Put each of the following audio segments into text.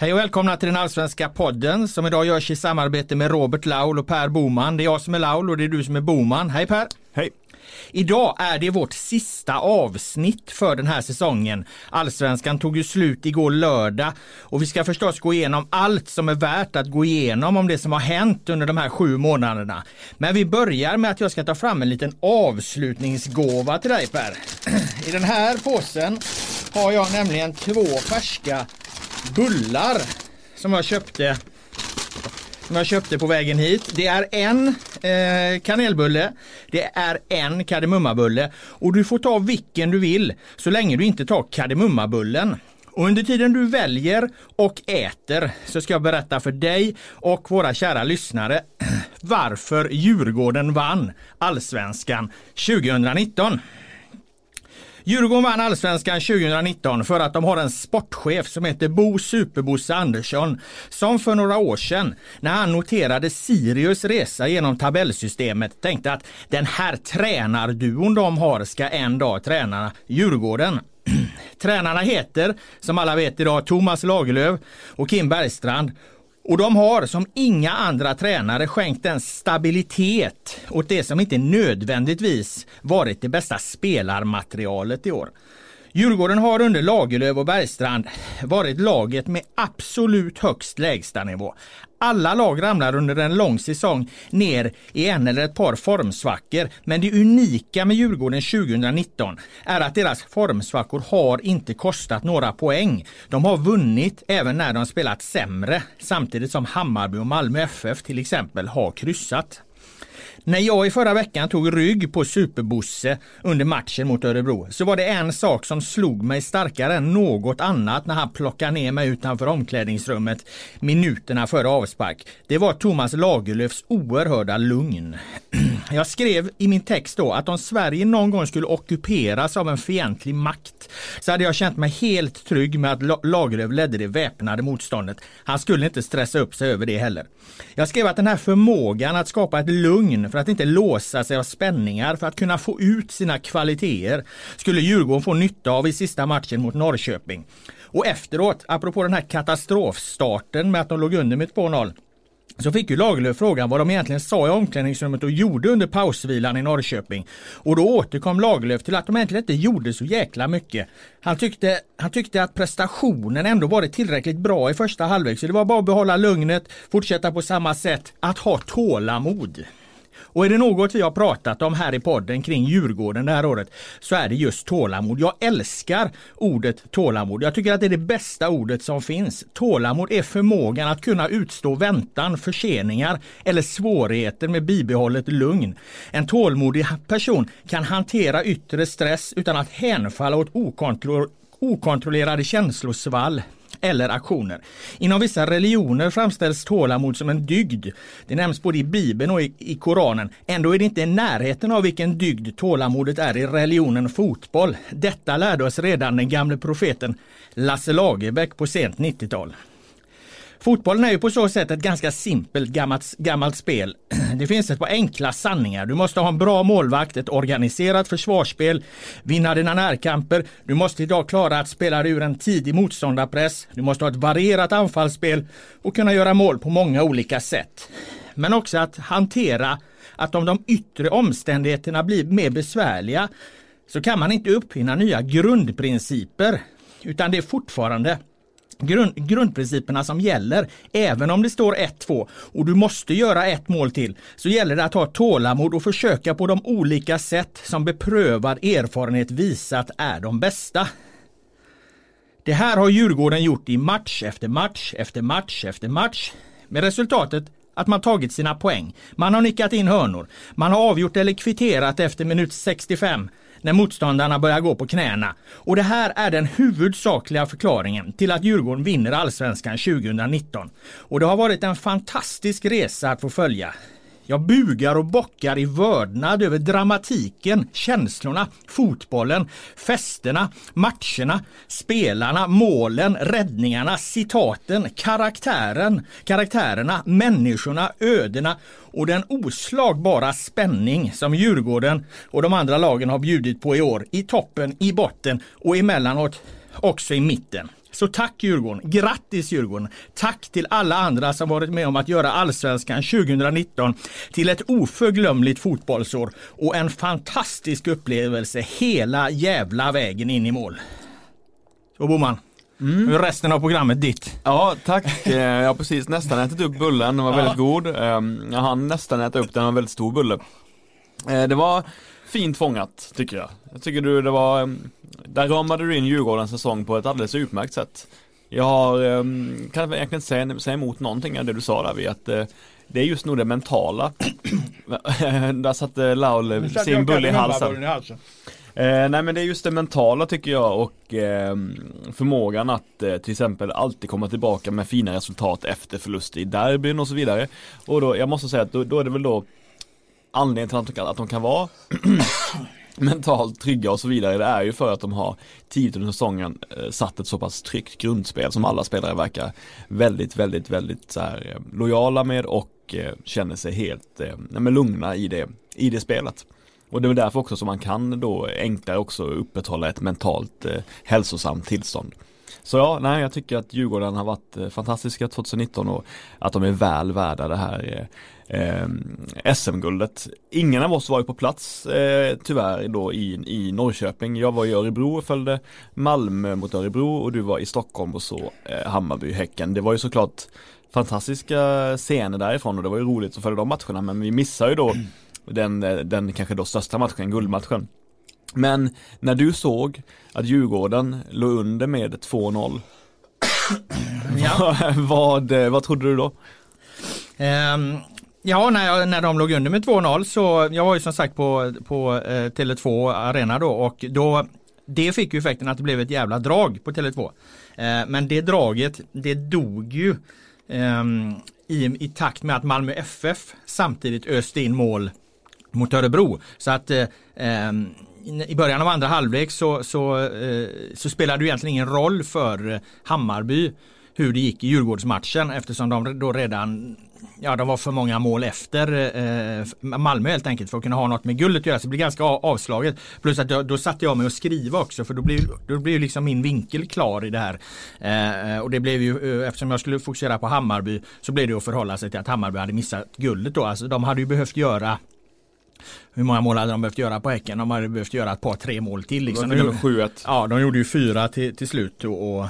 Hej och välkomna till den allsvenska podden som idag görs i samarbete med Robert Laul och Per Boman. Det är jag som är Laul och det är du som är Boman. Hej Per! Hej! Idag är det vårt sista avsnitt för den här säsongen. Allsvenskan tog ju slut igår lördag och vi ska förstås gå igenom allt som är värt att gå igenom om det som har hänt under de här sju månaderna. Men vi börjar med att jag ska ta fram en liten avslutningsgåva till dig Per. I den här påsen har jag nämligen två färska bullar som jag köpte som jag köpte på vägen hit. Det är en eh, kanelbulle, det är en kardemummabulle och du får ta vilken du vill så länge du inte tar kardemummabullen. Och under tiden du väljer och äter så ska jag berätta för dig och våra kära lyssnare varför Djurgården vann Allsvenskan 2019. Djurgården vann allsvenskan 2019 för att de har en sportchef som heter Bo Superbosse Andersson som för några år sedan när han noterade Sirius resa genom tabellsystemet tänkte att den här tränarduon de har ska en dag träna Djurgården. Tränarna heter som alla vet idag Thomas Lagerlöf och Kim Bergstrand och de har som inga andra tränare skänkt en stabilitet åt det som inte nödvändigtvis varit det bästa spelarmaterialet i år. Djurgården har under Lagerlöf och Bergstrand varit laget med absolut högst lägstanivå. Alla lag ramlar under en lång säsong ner i en eller ett par formsvackor. Men det unika med Djurgården 2019 är att deras formsvackor har inte kostat några poäng. De har vunnit även när de spelat sämre samtidigt som Hammarby och Malmö FF till exempel har kryssat. När jag i förra veckan tog rygg på Superbosse under matchen mot Örebro så var det en sak som slog mig starkare än något annat när han plockade ner mig utanför omklädningsrummet minuterna före avspark. Det var Thomas Lagerlöfs oerhörda lugn. Jag skrev i min text då att om Sverige någon gång skulle ockuperas av en fientlig makt så hade jag känt mig helt trygg med att Lagerlöf ledde det väpnade motståndet. Han skulle inte stressa upp sig över det heller. Jag skrev att den här förmågan att skapa ett lugn för att inte låsa sig av spänningar för att kunna få ut sina kvaliteter skulle Djurgården få nytta av i sista matchen mot Norrköping. Och efteråt, apropå den här katastrofstarten med att de låg under med 2-0 så fick ju Lagerlöf frågan vad de egentligen sa i omklädningsrummet och gjorde under pausvilan i Norrköping. Och då återkom Lagerlöf till att de egentligen inte gjorde så jäkla mycket. Han tyckte, han tyckte att prestationen ändå varit tillräckligt bra i första halvlek så det var bara att behålla lugnet, fortsätta på samma sätt, att ha tålamod. Och är det något vi har pratat om här i podden kring Djurgården det här året så är det just tålamod. Jag älskar ordet tålamod. Jag tycker att det är det bästa ordet som finns. Tålamod är förmågan att kunna utstå väntan, förseningar eller svårigheter med bibehållet lugn. En tålmodig person kan hantera yttre stress utan att hänfalla åt okontrollerade känslosvall eller aktioner. Inom vissa religioner framställs tålamod som en dygd. Det nämns både i Bibeln och i, i Koranen. Ändå är det inte i närheten av vilken dygd tålamodet är i religionen fotboll. Detta lärde oss redan den gamle profeten Lasse Lagerbäck på sent 90-tal. Fotbollen är ju på så sätt ett ganska simpelt gammalt, gammalt spel. Det finns ett par enkla sanningar. Du måste ha en bra målvakt, ett organiserat försvarsspel, vinna dina närkamper. Du måste idag klara att spela ur en tidig motståndarpress. Du måste ha ett varierat anfallsspel och kunna göra mål på många olika sätt. Men också att hantera att om de yttre omständigheterna blir mer besvärliga så kan man inte uppfinna nya grundprinciper utan det är fortfarande grund, grundprinciperna som gäller. Även om det står 1-2 och du måste göra ett mål till så gäller det att ha tålamod och försöka på de olika sätt som beprövad erfarenhet visat är de bästa. Det här har Djurgården gjort i match efter match efter match efter match med resultatet att man tagit sina poäng. Man har nickat in hörnor. Man har avgjort eller kvitterat efter minut 65 när motståndarna börjar gå på knäna. Och det här är den huvudsakliga förklaringen till att Djurgården vinner allsvenskan 2019. Och det har varit en fantastisk resa att få följa. Jag bugar och bockar i vördnad över dramatiken, känslorna, fotbollen, festerna, matcherna, spelarna, målen, räddningarna, citaten, karaktären, karaktärerna, människorna, ödena och den oslagbara spänning som Djurgården och de andra lagen har bjudit på i år i toppen, i botten och emellanåt också i mitten. Så tack Djurgården, grattis Djurgården! Tack till alla andra som varit med om att göra Allsvenskan 2019 till ett oförglömligt fotbollsår och en fantastisk upplevelse hela jävla vägen in i mål. Så Boman, mm. nu är resten av programmet ditt. Ja, tack. Eh, jag har precis nästan ätit upp bullen, den var ja. väldigt god. Ehm, jag hann nästan äta upp den, en väldigt stor bulle. Eh, det var fint fångat tycker jag. Jag tycker du det var, ehm, där ramade du in Djurgårdens säsong på ett alldeles utmärkt sätt. Jag har, ehm, kan egentligen inte säga, säga emot någonting av det du sa där vid att eh, det är just nog det mentala. där satte Laul sin bulle i halsen. Eh, nej men det är just det mentala tycker jag och eh, förmågan att eh, till exempel alltid komma tillbaka med fina resultat efter förlust i derbyn och så vidare. Och då, jag måste säga att då, då är det väl då anledningen till att de kan, att de kan vara mentalt trygga och så vidare det är ju för att de har tidigt under säsongen eh, satt ett så pass tryggt grundspel som alla spelare verkar väldigt, väldigt, väldigt så här, eh, lojala med och eh, känner sig helt eh, lugna i det, i det spelet. Och det är därför också som man kan då enklare också upprätthålla ett mentalt eh, hälsosamt tillstånd. Så ja, nej jag tycker att Djurgården har varit eh, fantastiska 2019 och att de är väl värda det här eh, eh SM-guldet. Ingen av oss var ju på plats eh, tyvärr då i, i Norrköping. Jag var i Örebro och följde Malmö mot Örebro och du var i Stockholm och så eh, Hammarby, Häcken. Det var ju såklart fantastiska scener därifrån och det var ju roligt att följa de matcherna men vi missar ju då den, den kanske då största matchen, guldmatchen. Men när du såg att Djurgården låg under med 2-0 ja. vad, vad trodde du då? Um, ja, när, jag, när de låg under med 2-0 så jag var ju som sagt på, på eh, Tele2 Arena då och då det fick ju effekten att det blev ett jävla drag på Tele2. Eh, men det draget, det dog ju eh, i, i takt med att Malmö FF samtidigt öste in mål mot Örebro. Så att eh, ehm, i början av andra halvlek så, så, eh, så spelade det egentligen ingen roll för Hammarby hur det gick i Djurgårdsmatchen eftersom de då redan Ja, de var för många mål efter eh, Malmö helt enkelt för att kunna ha något med guldet att göra. Så det blir ganska avslaget. Plus att då, då satte jag mig och skriva också för då blir, då blir liksom min vinkel klar i det här. Eh, och det blev ju, eh, eftersom jag skulle fokusera på Hammarby så blev det att förhålla sig till att Hammarby hade missat guldet då. Alltså de hade ju behövt göra hur många mål hade de behövt göra på Häcken? De hade behövt göra ett par, tre mål till. Liksom. De, gjorde, ja, de gjorde ju fyra till, till slut. Och, och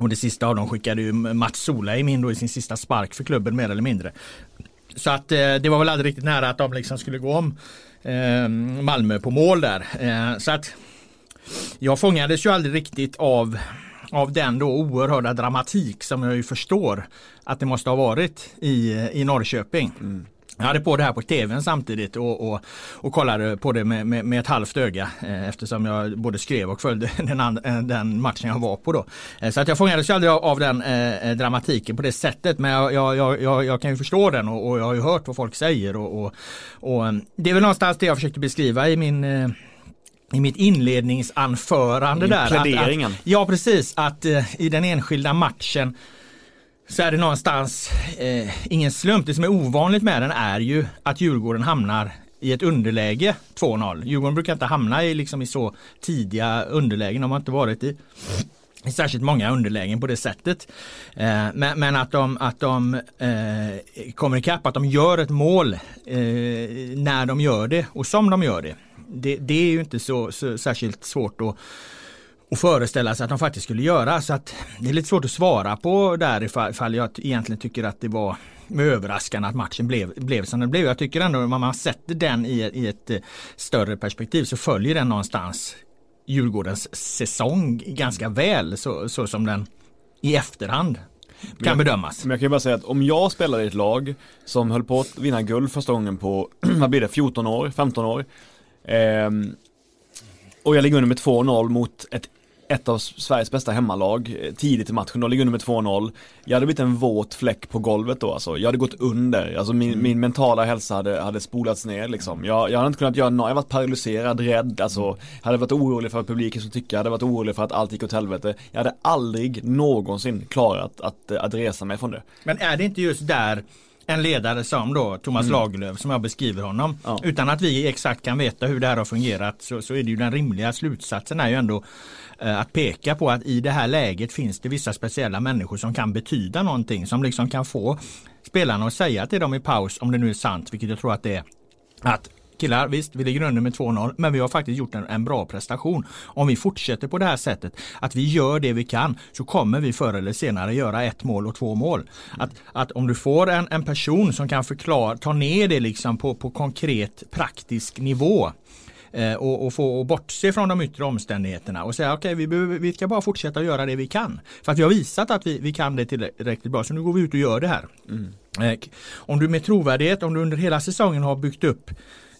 och det sista av dem skickade ju Mats Solheim in då i sin sista spark för klubben mer eller mindre. Så att eh, det var väl aldrig riktigt nära att de liksom skulle gå om eh, Malmö på mål där. Eh, så att jag fångades ju aldrig riktigt av av den då oerhörda dramatik som jag ju förstår att det måste ha varit i, eh, i Norrköping. Mm. Jag hade på det här på tvn samtidigt och, och, och kollade på det med, med, med ett halvt öga eh, eftersom jag både skrev och följde den, and, eh, den matchen jag var på då. Eh, så att jag fångades aldrig av, av den eh, dramatiken på det sättet men jag, jag, jag, jag kan ju förstå den och, och, jag har ju hört vad folk säger och, och, och det är väl någonstans det jag försökte beskriva i min i mitt inledningsanförande I där. Att, att, ja precis, att eh, i den enskilda matchen så är det någonstans eh, ingen slump. Det som är ovanligt med den är ju att Djurgården hamnar i ett underläge 2-0. Djurgården brukar inte hamna i, liksom, i så tidiga underlägen. De har inte varit i, i särskilt många underlägen på det sättet. Eh, men, men, att de, att de eh, kommer ikapp, att de gör ett mål eh, när de gör det och som de gör det. Det, det är ju inte så, så särskilt svårt att och föreställa sig att de faktiskt skulle göra. Så att det är lite svårt att svara på där ifall, jag egentligen tycker att det var överraskande att matchen blev, blev som den blev. Jag tycker ändå om man sätter den i, i ett eh, större perspektiv så följer den någonstans Djurgårdens säsong ganska väl så, så som den i efterhand kan jag, bedömas. Men jag kan ju bara säga att om jag spelar i ett lag som höll på att vinna guld första gången på, vad blir det, 14 år, 15 år. Eh, och jag ligger under med 2-0 mot ett ett av Sveriges bästa hemmalag eh, tidigt i matchen, de ligger under med 2-0. Jag hade blivit en våt fläck på golvet då alltså. Jag hade gått under, alltså min, mm. min mentala hälsa hade, hade spolats ner liksom. Jag, jag hade inte kunnat göra något, jag varit paralyserad, rädd, alltså. Jag hade varit orolig för publiken skulle tycka, jag hade varit orolig för att allt gick åt helvete. Jag hade aldrig någonsin klarat att, att, att resa mig från det. Men är det inte just där en ledare som då Thomas mm. Lagerlöf som jag beskriver honom. Ja. Utan att vi exakt kan veta hur det här har fungerat så, så är det ju den rimliga slutsatsen är ju ändå eh, att peka på att i det här läget finns det vissa speciella människor som kan betyda någonting som liksom kan få spelarna att säga till dem i paus om det nu är sant, vilket jag tror att det är. Att killar, visst vi ligger under med 2-0 men vi har faktiskt gjort en, en, bra prestation. Om vi fortsätter på det här sättet, att vi gör det vi kan så kommer vi förr eller senare göra ett mål och två mål. Att, att om du får en, en person som kan förklara, ta ner det liksom på, på konkret praktisk nivå eh, och, och, få bortse från de yttre omständigheterna och säga okej okay, vi, vi ska bara fortsätta göra det vi kan. För att vi har visat att vi, vi kan det tillräckligt bra så nu går vi ut och gör det här. Mm. Eh, om du med trovärdighet, om du under hela säsongen har byggt upp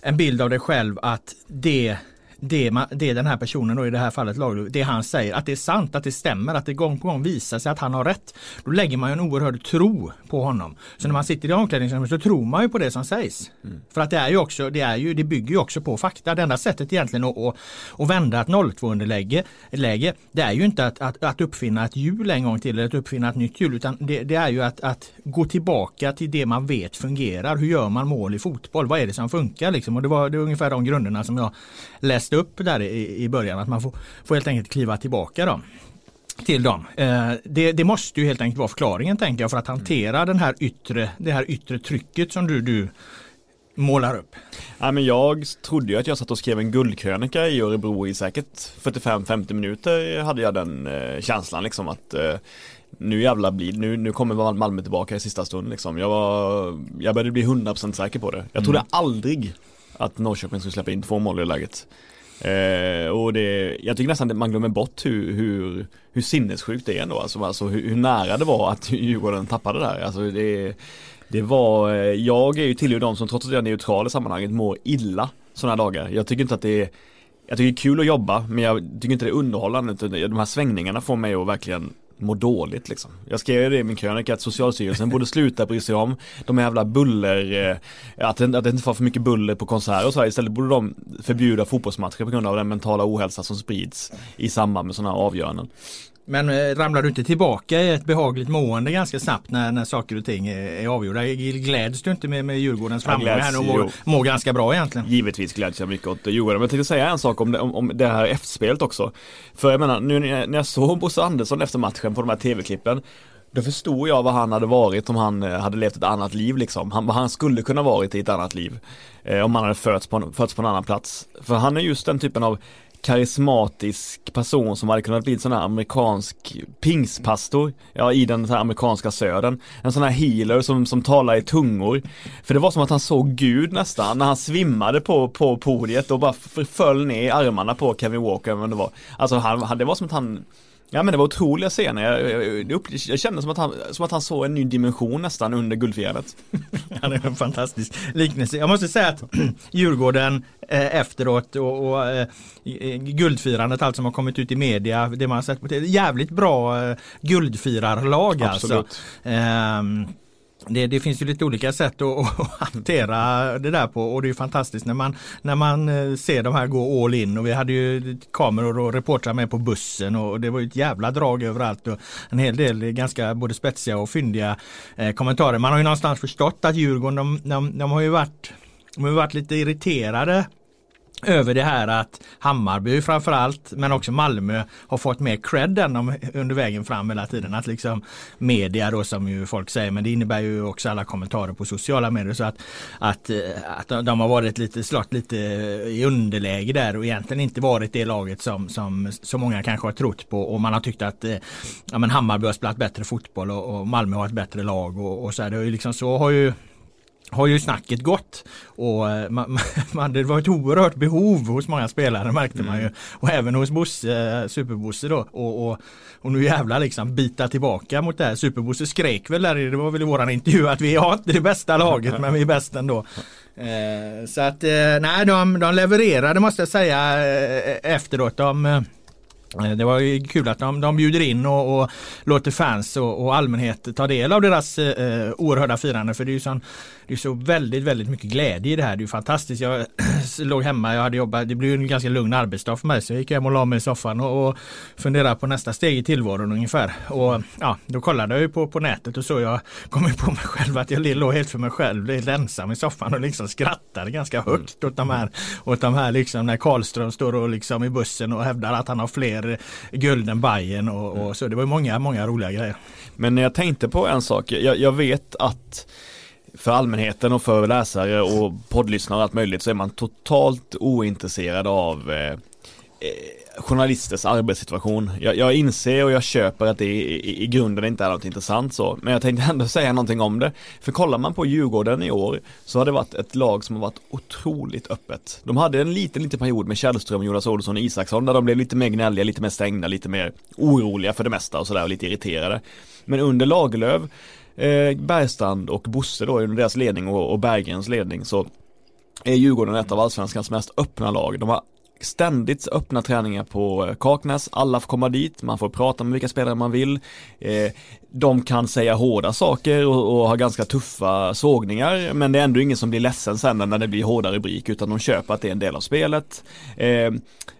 en bild av dig själv att det det, det den här personen då i det här fallet det han säger, att det är sant, att det stämmer, att det gång på gång visar sig att han har rätt. Då lägger man en oerhörd tro på honom. Så när man sitter i omklädningsrummet så tror man ju på det som sägs. Mm. För att det är ju också, det, är ju, det bygger ju också på fakta. Det enda sättet egentligen att, att, att vända ett 0-2 underläge läge, det är ju inte att, att, att uppfinna ett hjul en gång till eller att uppfinna ett nytt hjul utan det, det är ju att, att gå tillbaka till det man vet fungerar. Hur gör man mål i fotboll? Vad är det som funkar? Liksom? Och det var, det var ungefär de grunderna som jag läste läste upp där i, i början, att man får, får helt enkelt kliva tillbaka då till dem. Eh, det, det, måste ju helt enkelt vara förklaringen tänker jag för att hantera den här yttre, det här yttre trycket som du, du målar upp. Ja, men jag trodde ju att jag satt och skrev en guldkrönika i Örebro i säkert 45-50 minuter hade jag den eh, känslan liksom att eh, nu jävla blir nu, nu kommer Malmö tillbaka i sista stund liksom. Jag, var, jag började bli 100% säker på det. Jag trodde mm. aldrig att Norrköping skulle släppa in två mål i läget. Eh, och det, jag tycker nästan att man glömmer bort hur, hur, hur sinnessjukt det är ändå. Alltså, alltså hur, hur, nära det var att Djurgården tappade där. Alltså, det, det var, eh, jag är ju tillhör de som trots att jag är neutral i sammanhanget mår illa sådana dagar. Jag tycker inte att det är jag tycker det är kul att jobba men jag tycker inte det är underhållande. De här svängningarna får mig att verkligen mår dåligt liksom. Jag skrev det i min krönika att Socialstyrelsen borde sluta bry sig om de jävla buller, att, det, att det inte får för mycket buller på konserter och så här. Istället borde de förbjuda fotbollsmatcher på grund av den mentala ohälsa som sprids i samband med sådana här avgöranden. Men eh, ramlar du inte tillbaka i ett behagligt mående ganska snabbt när, när saker och ting är, är avgjorda? Gläds du inte med, med Djurgårdens framgång här och mår, mår ganska bra egentligen? Givetvis gläds jag mycket åt Djurgården. Men jag tänkte säga en sak om det, om, om det här efterspelet också. För jag menar, nu när jag såg Bosse Andersson efter matchen på de här tv-klippen då förstod jag vad han hade varit om han eh, hade levt ett annat liv liksom. Han, vad han skulle kunna varit i ett annat liv. Eh, om han hade fötts på, fötts på en annan plats. För han är just den typen av karismatisk person som hade kunnat bli en sån här amerikansk pingspastor ja, i den här amerikanska södern. En sån här healer som, som talar i tungor. För det var som att han såg Gud nästan när han svimmade på, på podiet och bara föll ner i armarna på Kevin Walker. Men det, var. Alltså han, det var som att han Ja men det var otroliga scener. Jag, jag, jag, jag kände som att, han, som att han såg en ny dimension nästan under guldfirandet. ja, det är en fantastisk liknelse. Jag måste säga att Djurgården eh, efteråt och, och eh, guldfirandet, allt som har kommit ut i media, det man sett jävligt bra eh, guldfirarlag alltså. Absolut. alltså. Det, det, finns ju lite olika sätt att, att, hantera det där på och det är fantastiskt när man, när man eh, ser de här gå all in och vi hade ju kameror och reportrar med på bussen och det var ju ett jävla drag överallt och en hel del ganska både spetsiga och fyndiga eh, kommentarer. Man har ju någonstans förstått att Djurgården de, de, de har ju varit de har varit lite irriterade över det här att Hammarby framförallt men också Malmö har fått mer cred än under vägen fram hela tiden. Att liksom media då som ju folk säger men det innebär ju också alla kommentarer på sociala medier så att, att, eh, att de har varit lite slått lite i underläge där och egentligen inte varit det laget som, som så många kanske har trott på och man har tyckt att eh, ja, men Hammarby har spelat bättre fotboll och, och Malmö har ett bättre lag och, och så här. Det har ju liksom så har ju har ju snacket gått och eh, man, man, det var ett oerhört behov hos många spelare märkte mm. man ju. Mm. Och även hos Bosse, Superbosse då. Och, och, och nu jävlar liksom bita tillbaka mot det här. Superbosse skrek väl där, det var väl i våran intervju att vi har inte det bästa laget men vi är bäst ändå. Eh, så att eh, nej de, de levererade måste jag säga eh, efteråt. De, Eh, det var ju kul att de, de bjuder in och, och låter fans och, och, allmänhet ta del av deras eh, oerhörda firande för det är ju sån, det är så väldigt, väldigt mycket glädje i det här. Det är ju fantastiskt. Jag låg hemma, jag hade jobbat, det blev en ganska lugn arbetsdag för mig så jag gick hem och la mig i soffan och, och funderade på nästa steg i tillvaron ungefär. Och ja, då kollade jag ju på, på nätet och så jag kom på mig själv att jag låg helt för mig själv, helt ensam i soffan och liksom skrattade ganska högt åt de här, åt de här liksom när Karlström står och liksom i bussen och hävdar att han har fler guld än Bajen och, och så. Det var många, många roliga grejer. Men jag tänkte på en sak, jag, jag vet att för allmänheten och för läsare och poddlyssnare och allt möjligt så är man totalt ointresserad av eh, eh, journalisters arbetssituation. Jag, jag, inser och jag köper att det i, i, grunden inte är något intressant så, men jag tänkte ändå säga någonting om det. För kollar man på Djurgården i år så har det varit ett lag som har varit otroligt öppet. De hade en liten, liten period med Källström, Jonas Olsson och Isaksson där de blev lite mer gnälliga, lite mer stängda, lite mer oroliga för det mesta och sådär och lite irriterade. Men under Lagerlöf eh, Bergstrand och Bosse då under deras ledning och, och Berggrens ledning så är Djurgården ett av allsvenskans mest öppna lag. De har ständigt öppna träningar på Kaknäs, alla får komma dit, man får prata med vilka spelare man vill. Eh, de kan säga hårda saker och, och ha ganska tuffa sågningar men det är ändå ingen som blir ledsen sen när det blir hårda rubrik utan de köper att det är en del av spelet. Eh,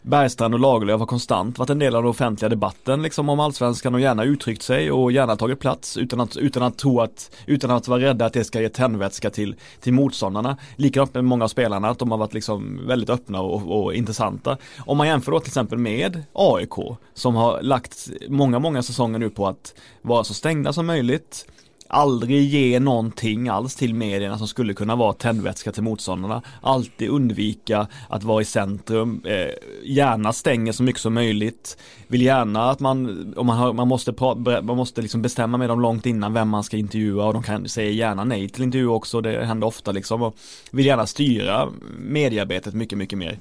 Bergstrand och Lagerlöf har konstant varit en del av den offentliga debatten liksom om allsvenskan och gärna uttryckt sig och gärna tagit plats utan att, utan att tro att, utan att vara rädda att det ska ge tändvätska till, till motståndarna. Likadant med många av spelarna att de har varit liksom väldigt öppna och, och intressanta. Om man jämför då till exempel med AIK som har lagt många, många säsonger nu på att vara så stängda som möjligt aldrig ge någonting alls till medierna som skulle kunna vara tändvätska till motståndarna. Alltid undvika att vara i centrum, eh, gärna stänger så mycket som möjligt. Vill gärna att man, om man, har, man måste, man måste liksom bestämma med dem långt innan vem man ska intervjua och de kan säga gärna nej till intervju också, det händer ofta liksom. Och vill gärna styra mediearbetet mycket, mycket mer.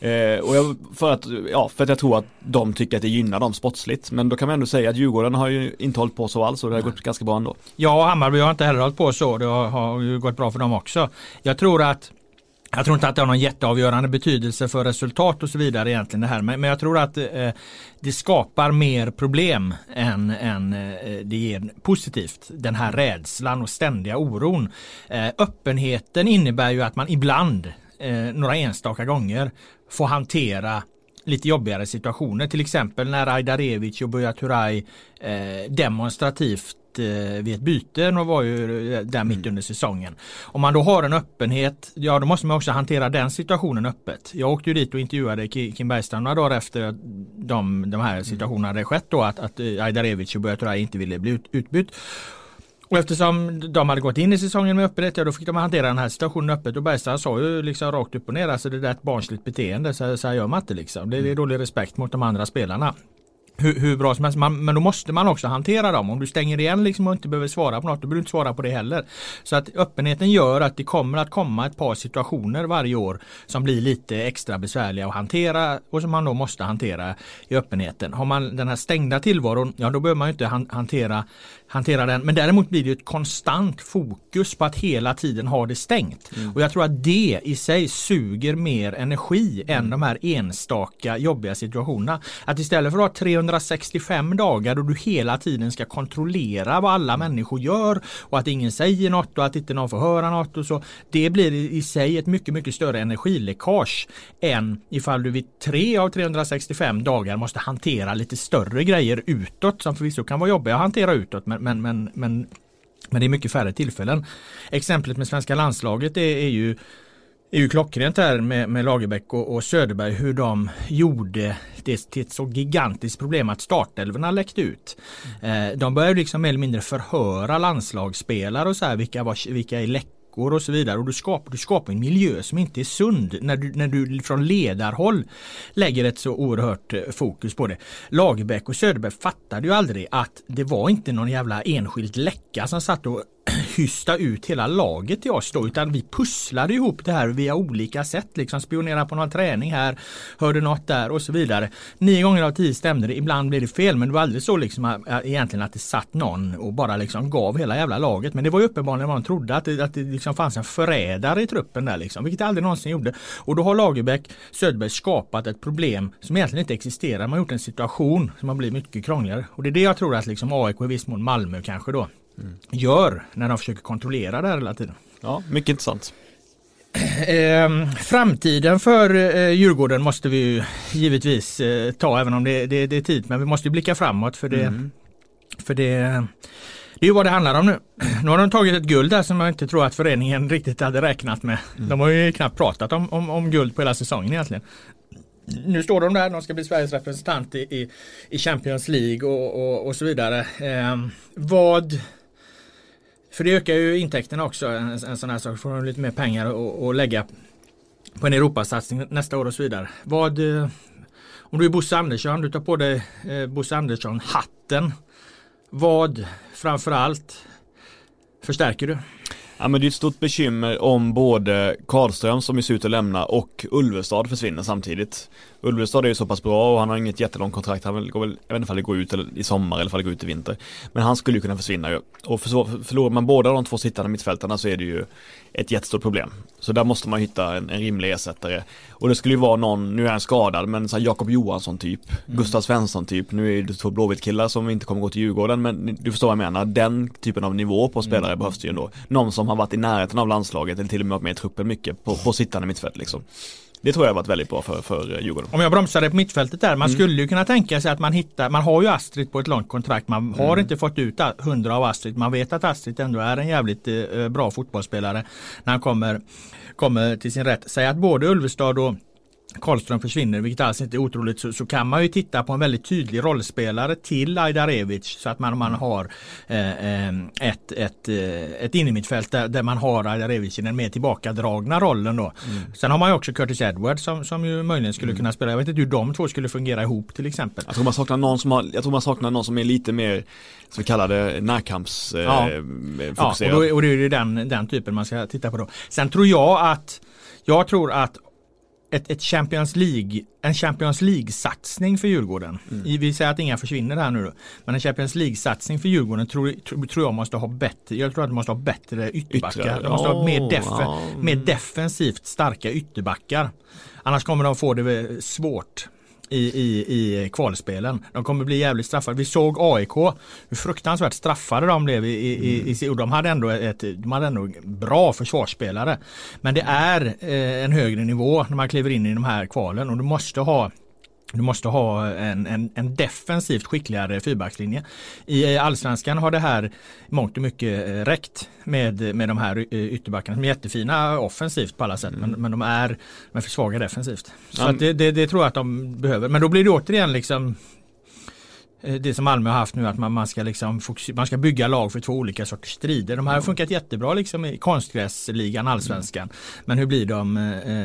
Eh, och jag, för, att, ja, för att jag tror att de tycker att det gynnar dem sportsligt. Men då kan man ändå säga att Djurgården har ju inte hållit på så alls och det har gått ganska bra ändå. Ja, Hammarby har inte heller hållit på så. Det har, har ju gått bra för dem också. Jag tror att jag tror inte att det har någon jätteavgörande betydelse för resultat och så vidare egentligen det här. Men, men jag tror att eh, det skapar mer problem än, än eh, det ger positivt. Den här rädslan och ständiga oron. Eh, öppenheten innebär ju att man ibland eh, några enstaka gånger få hantera lite jobbigare situationer. Till exempel när Ajdarevic och Buya Turay eh, demonstrativt eh, vid ett byte och var ju eh, där mitt mm. under säsongen. Om man då har en öppenhet, ja då måste man också hantera den situationen öppet. Jag åkte ju dit och intervjuade Kim Bergstrand några dagar efter att de, de här mm. situationerna hade skett då att, att Ajdarevic och Buya Turay inte ville bli ut, utbytt. Och eftersom de hade gått in i säsongen med öppenhet, ja, då fick de hantera den här situationen öppet och Bergstrand sa ju liksom rakt upp och ner, alltså det där är ett barnsligt beteende, så, så här gör man inte liksom. Det, det är dålig respekt mot de andra spelarna hur, hur, bra som helst. Man, men då måste man också hantera dem. Om du stänger igen liksom och inte behöver svara på något, då behöver du inte svara på det heller. Så att öppenheten gör att det kommer att komma ett par situationer varje år som blir lite extra besvärliga att hantera och som man då måste hantera i öppenheten. Har man den här stängda tillvaron, ja då behöver man inte hantera hantera den. Men däremot blir det ett konstant fokus på att hela tiden ha det stängt. Mm. Och jag tror att det i sig suger mer energi mm. än de här enstaka jobbiga situationerna. Att istället för att ha 365 dagar då du hela tiden ska kontrollera vad alla människor gör och att ingen säger något och att inte någon får höra något och så. Det blir i sig ett mycket, mycket större energiläckage än ifall du vid tre av 365 dagar måste hantera lite större grejer utåt som förvisso kan vara jobbiga att hantera utåt. Men men, men, men, men, det är mycket färre tillfällen. Exemplet med svenska landslaget är, är ju är ju klockrent här med, med Lagerbäck och, och, Söderberg hur de gjorde det till ett så gigantiskt problem att startelvorna läckte ut. Mm. Eh, de började liksom mer eller mindre förhöra landslagsspelare och så här vilka, var, vilka är läck veckor och så vidare. Och du skapar, du skapar en miljö som inte är sund när du, när du från ledarhåll lägger ett så oerhört eh, fokus på det. Lagerbäck och Söderberg fattade ju aldrig att det var inte någon jävla enskild läcka som satt och Tysta ut hela laget till oss då utan vi pusslade ihop det här via olika sätt. Liksom spionera på någon träning här, hörde något där och så vidare. Nio gånger av tio stämde det, ibland blev det fel men det var aldrig så liksom egentligen att det satt någon och bara liksom gav hela jävla laget. Men det var ju uppenbarligen vad de trodde att det, att det liksom fanns en förrädare i truppen där liksom, vilket det aldrig någonsin gjorde. Och då har Lagerbäck, Söderberg skapat ett problem som egentligen inte existerar. Man har gjort en situation som har blivit mycket krångligare. Och det är det jag tror att liksom AIK i viss mån Malmö kanske då gör när de försöker kontrollera det här hela tiden. Ja, mycket intressant. Eh, framtiden för eh, Djurgården måste vi givetvis eh, ta även om det, det, det, är tid men vi måste blicka framåt för det, mm. för det det är vad det handlar om nu. Nu har de tagit ett guld där som jag inte tror att föreningen riktigt hade räknat med. Mm. De har ju knappt pratat om, om, om guld på hela säsongen egentligen. Nu står de där, de ska bli Sveriges representant i, i, i Champions League och, och, och så vidare. Eh, vad för det ökar ju intäkterna också, en, en sån här sak. Får de lite mer pengar att lägga på en Europasatsning nästa år och så vidare. Vad, eh, om du är Bosse Andersson, du tar på dig eh, Bosse Andersson-hatten. Vad framförallt förstärker du? Ja men det är ett stort bekymmer om både Karlström som ser ut att lämna och Ulvestad försvinner samtidigt. Ulvestad är ju så pass bra och han har inget jättelångt kontrakt. Han vill, går väl, jag vet inte om det går ut i sommar eller om det går ut i vinter. Men han skulle ju kunna försvinna ju. Och för, förlorar man båda de två sittande mittfältarna så är det ju ett jättestort problem. Så där måste man hitta en, en rimlig ersättare. Och det skulle ju vara någon, nu är han skadad, men så Jakob Johansson typ, mm. Gustav Svensson typ. Nu är det två Blåvitt-killar som inte kommer gå till Djurgården, men du förstår vad jag menar. Den typen av nivå på spelare mm. behövs ju ändå. Någon som har varit i närheten av landslaget eller till och med varit med i truppen mycket på, på sittande mittfält liksom. Det tror jag har varit väldigt bra för, för Djurgården. Om jag bromsade på mittfältet där. Man mm. skulle ju kunna tänka sig att man hittar, man har ju Astrid på ett långt kontrakt. Man har mm. inte fått ut hundra av Astrid. Man vet att Astrid ändå är en jävligt eh, bra fotbollsspelare när han kommer, kommer till sin rätt. Säg att både Ulvestad och Karlström försvinner, vilket alls inte är otroligt, så, så, kan man ju titta på en väldigt tydlig rollspelare till Ajdarevic så att man, man har eh, eh ett, ett, eh, ett innermittfält där, där man har Ajdarevic i den mer tillbakadragna rollen då. Mm. Sen har man ju också Curtis Edwards som, som ju möjligen skulle mm. kunna spela. Jag vet inte hur de två skulle fungera ihop till exempel. Jag tror man saknar någon som, har, jag tror man saknar någon som är lite mer som vi kallar det närkamps eh, ja. ja, och, då, och det är den, den typen man ska titta på då. Sen tror jag att jag tror att ett, ett Champions League, en Champions League-satsning för Djurgården. Mm. Vi säger att inga försvinner här nu då. Men en Champions League-satsning för Djurgården tror, tror, tror, jag måste ha bättre, jag tror att de måste ha bättre ytterbackar. De måste ha mer, def ja. mer defensivt starka ytterbackar. Annars kommer de få det svårt i, i, i kvalspelen. De kommer bli jävligt straffade. Vi såg AIK, hur fruktansvärt straffade de blev i, i, i, och de hade ändå ett de hade ändå bra försvarsspelare. Men det är eh, en högre nivå när man kliver in i de här kvalen och du måste ha du måste ha en, en, en defensivt skickligare fyrbackslinje. I allsvenskan har det här mångt och mycket eh, räckt med, med de här eh, ytterbackarna. De är jättefina offensivt på alla sätt mm. men, men de är, är för svaga defensivt. Så mm. det, det, det, tror jag att de behöver. Men då blir det återigen liksom eh, det som Malmö har haft nu att man, man, ska liksom man ska bygga lag för två olika sorters strider. De här har funkat jättebra liksom i konstgräsligan, allsvenskan. Mm. Men hur blir de eh,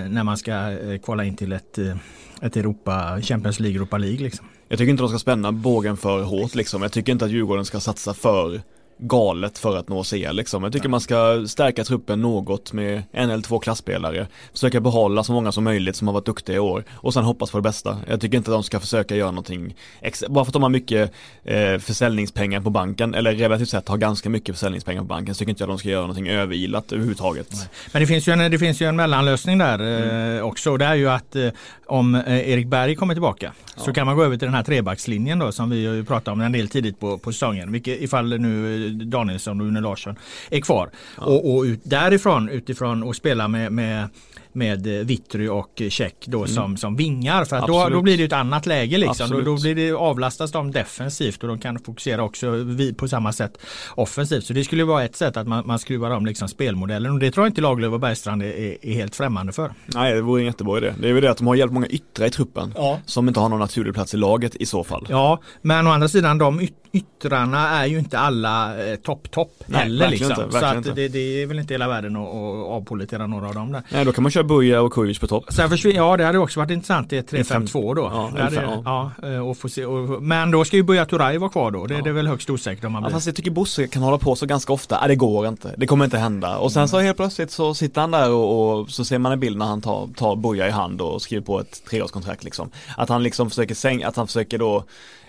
när man ska eh, kvala in till ett eh, ett Europa, Champions League, Europa League liksom. Jag tycker inte de ska spänna bågen för hårt liksom. Jag tycker inte att Djurgården ska satsa för galet för att nå CL liksom. Jag tycker man ska stärka truppen något med en eller två klassspelare. Försöka behålla så många som möjligt som har varit duktiga i år och sen hoppas på det bästa. Jag tycker inte att de ska försöka göra någonting extra. Bara för att de har mycket eh, försäljningspengar på banken eller relativt sett har ganska mycket försäljningspengar på banken så tycker inte jag att de ska göra någonting överilat överhuvudtaget. Nej. Men det finns ju en, det finns ju en mellanlösning där eh, mm. också. Det är ju att eh, om eh, Erik Berg kommer tillbaka ja. så kan man gå över till den här trebackslinjen då som vi pratade om en del tidigt på, på säsongen. Vilket ifall nu Danielsson och Une Larsson är kvar. Ja. Och, och ut, därifrån utifrån och spela med, med med Vittry och Check då mm. som, som vingar. För att då, då blir det ett annat läge liksom. Då, då, blir det, avlastas de defensivt och de kan fokusera också på samma sätt offensivt. Så det skulle vara ett sätt att man, man skruvar om liksom spelmodellen och det tror jag inte Lagerlöf och Bergstrand är, är, helt främmande för. Nej det vore en jättebra idé. Det är väl det att de har hjälpt många yttre i truppen ja. som inte har någon naturlig plats i laget i så fall. Ja men å andra sidan de yt yttrarna är ju inte alla eh, topp topp heller. Liksom. Inte, så att det, det, är väl inte hela världen att avpolitera några av dem där. Nej då kan man köra kör Buja och Kujovic på topp. Sen försvinner, ja det hade också varit intressant i ett 3-5-2 då. Ja, Det hade- ja. ja, eh, och se, och, men då ska ju Buya Turay vara kvar då. Det, det är väl högst osäkert om han Ja, blir. fast jag tycker Bosse kan hålla på så ganska ofta, nej det går inte, det kommer inte hända. Och sen så helt plötsligt så sitter han där och, och så ser man en bild när han tar, tar Buja i hand och skriver på ett treårskontrakt liksom. Att han liksom försöker sänka, att han försöker då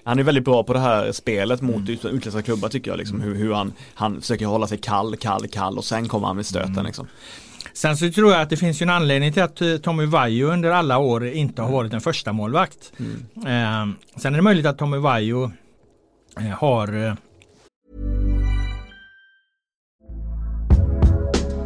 han är väldigt bra på det här spelet mot ut, utländska klubbar tycker jag liksom, hur, hur han, han försöker hålla sig kall, kall, kall och sen kommer han med stöten liksom. Sen så tror jag att det finns ju en anledning till att eh, Tommy Vaiho under alla år inte har varit en första målvakt. Eh, sen är det möjligt att Tommy Vaiho eh, har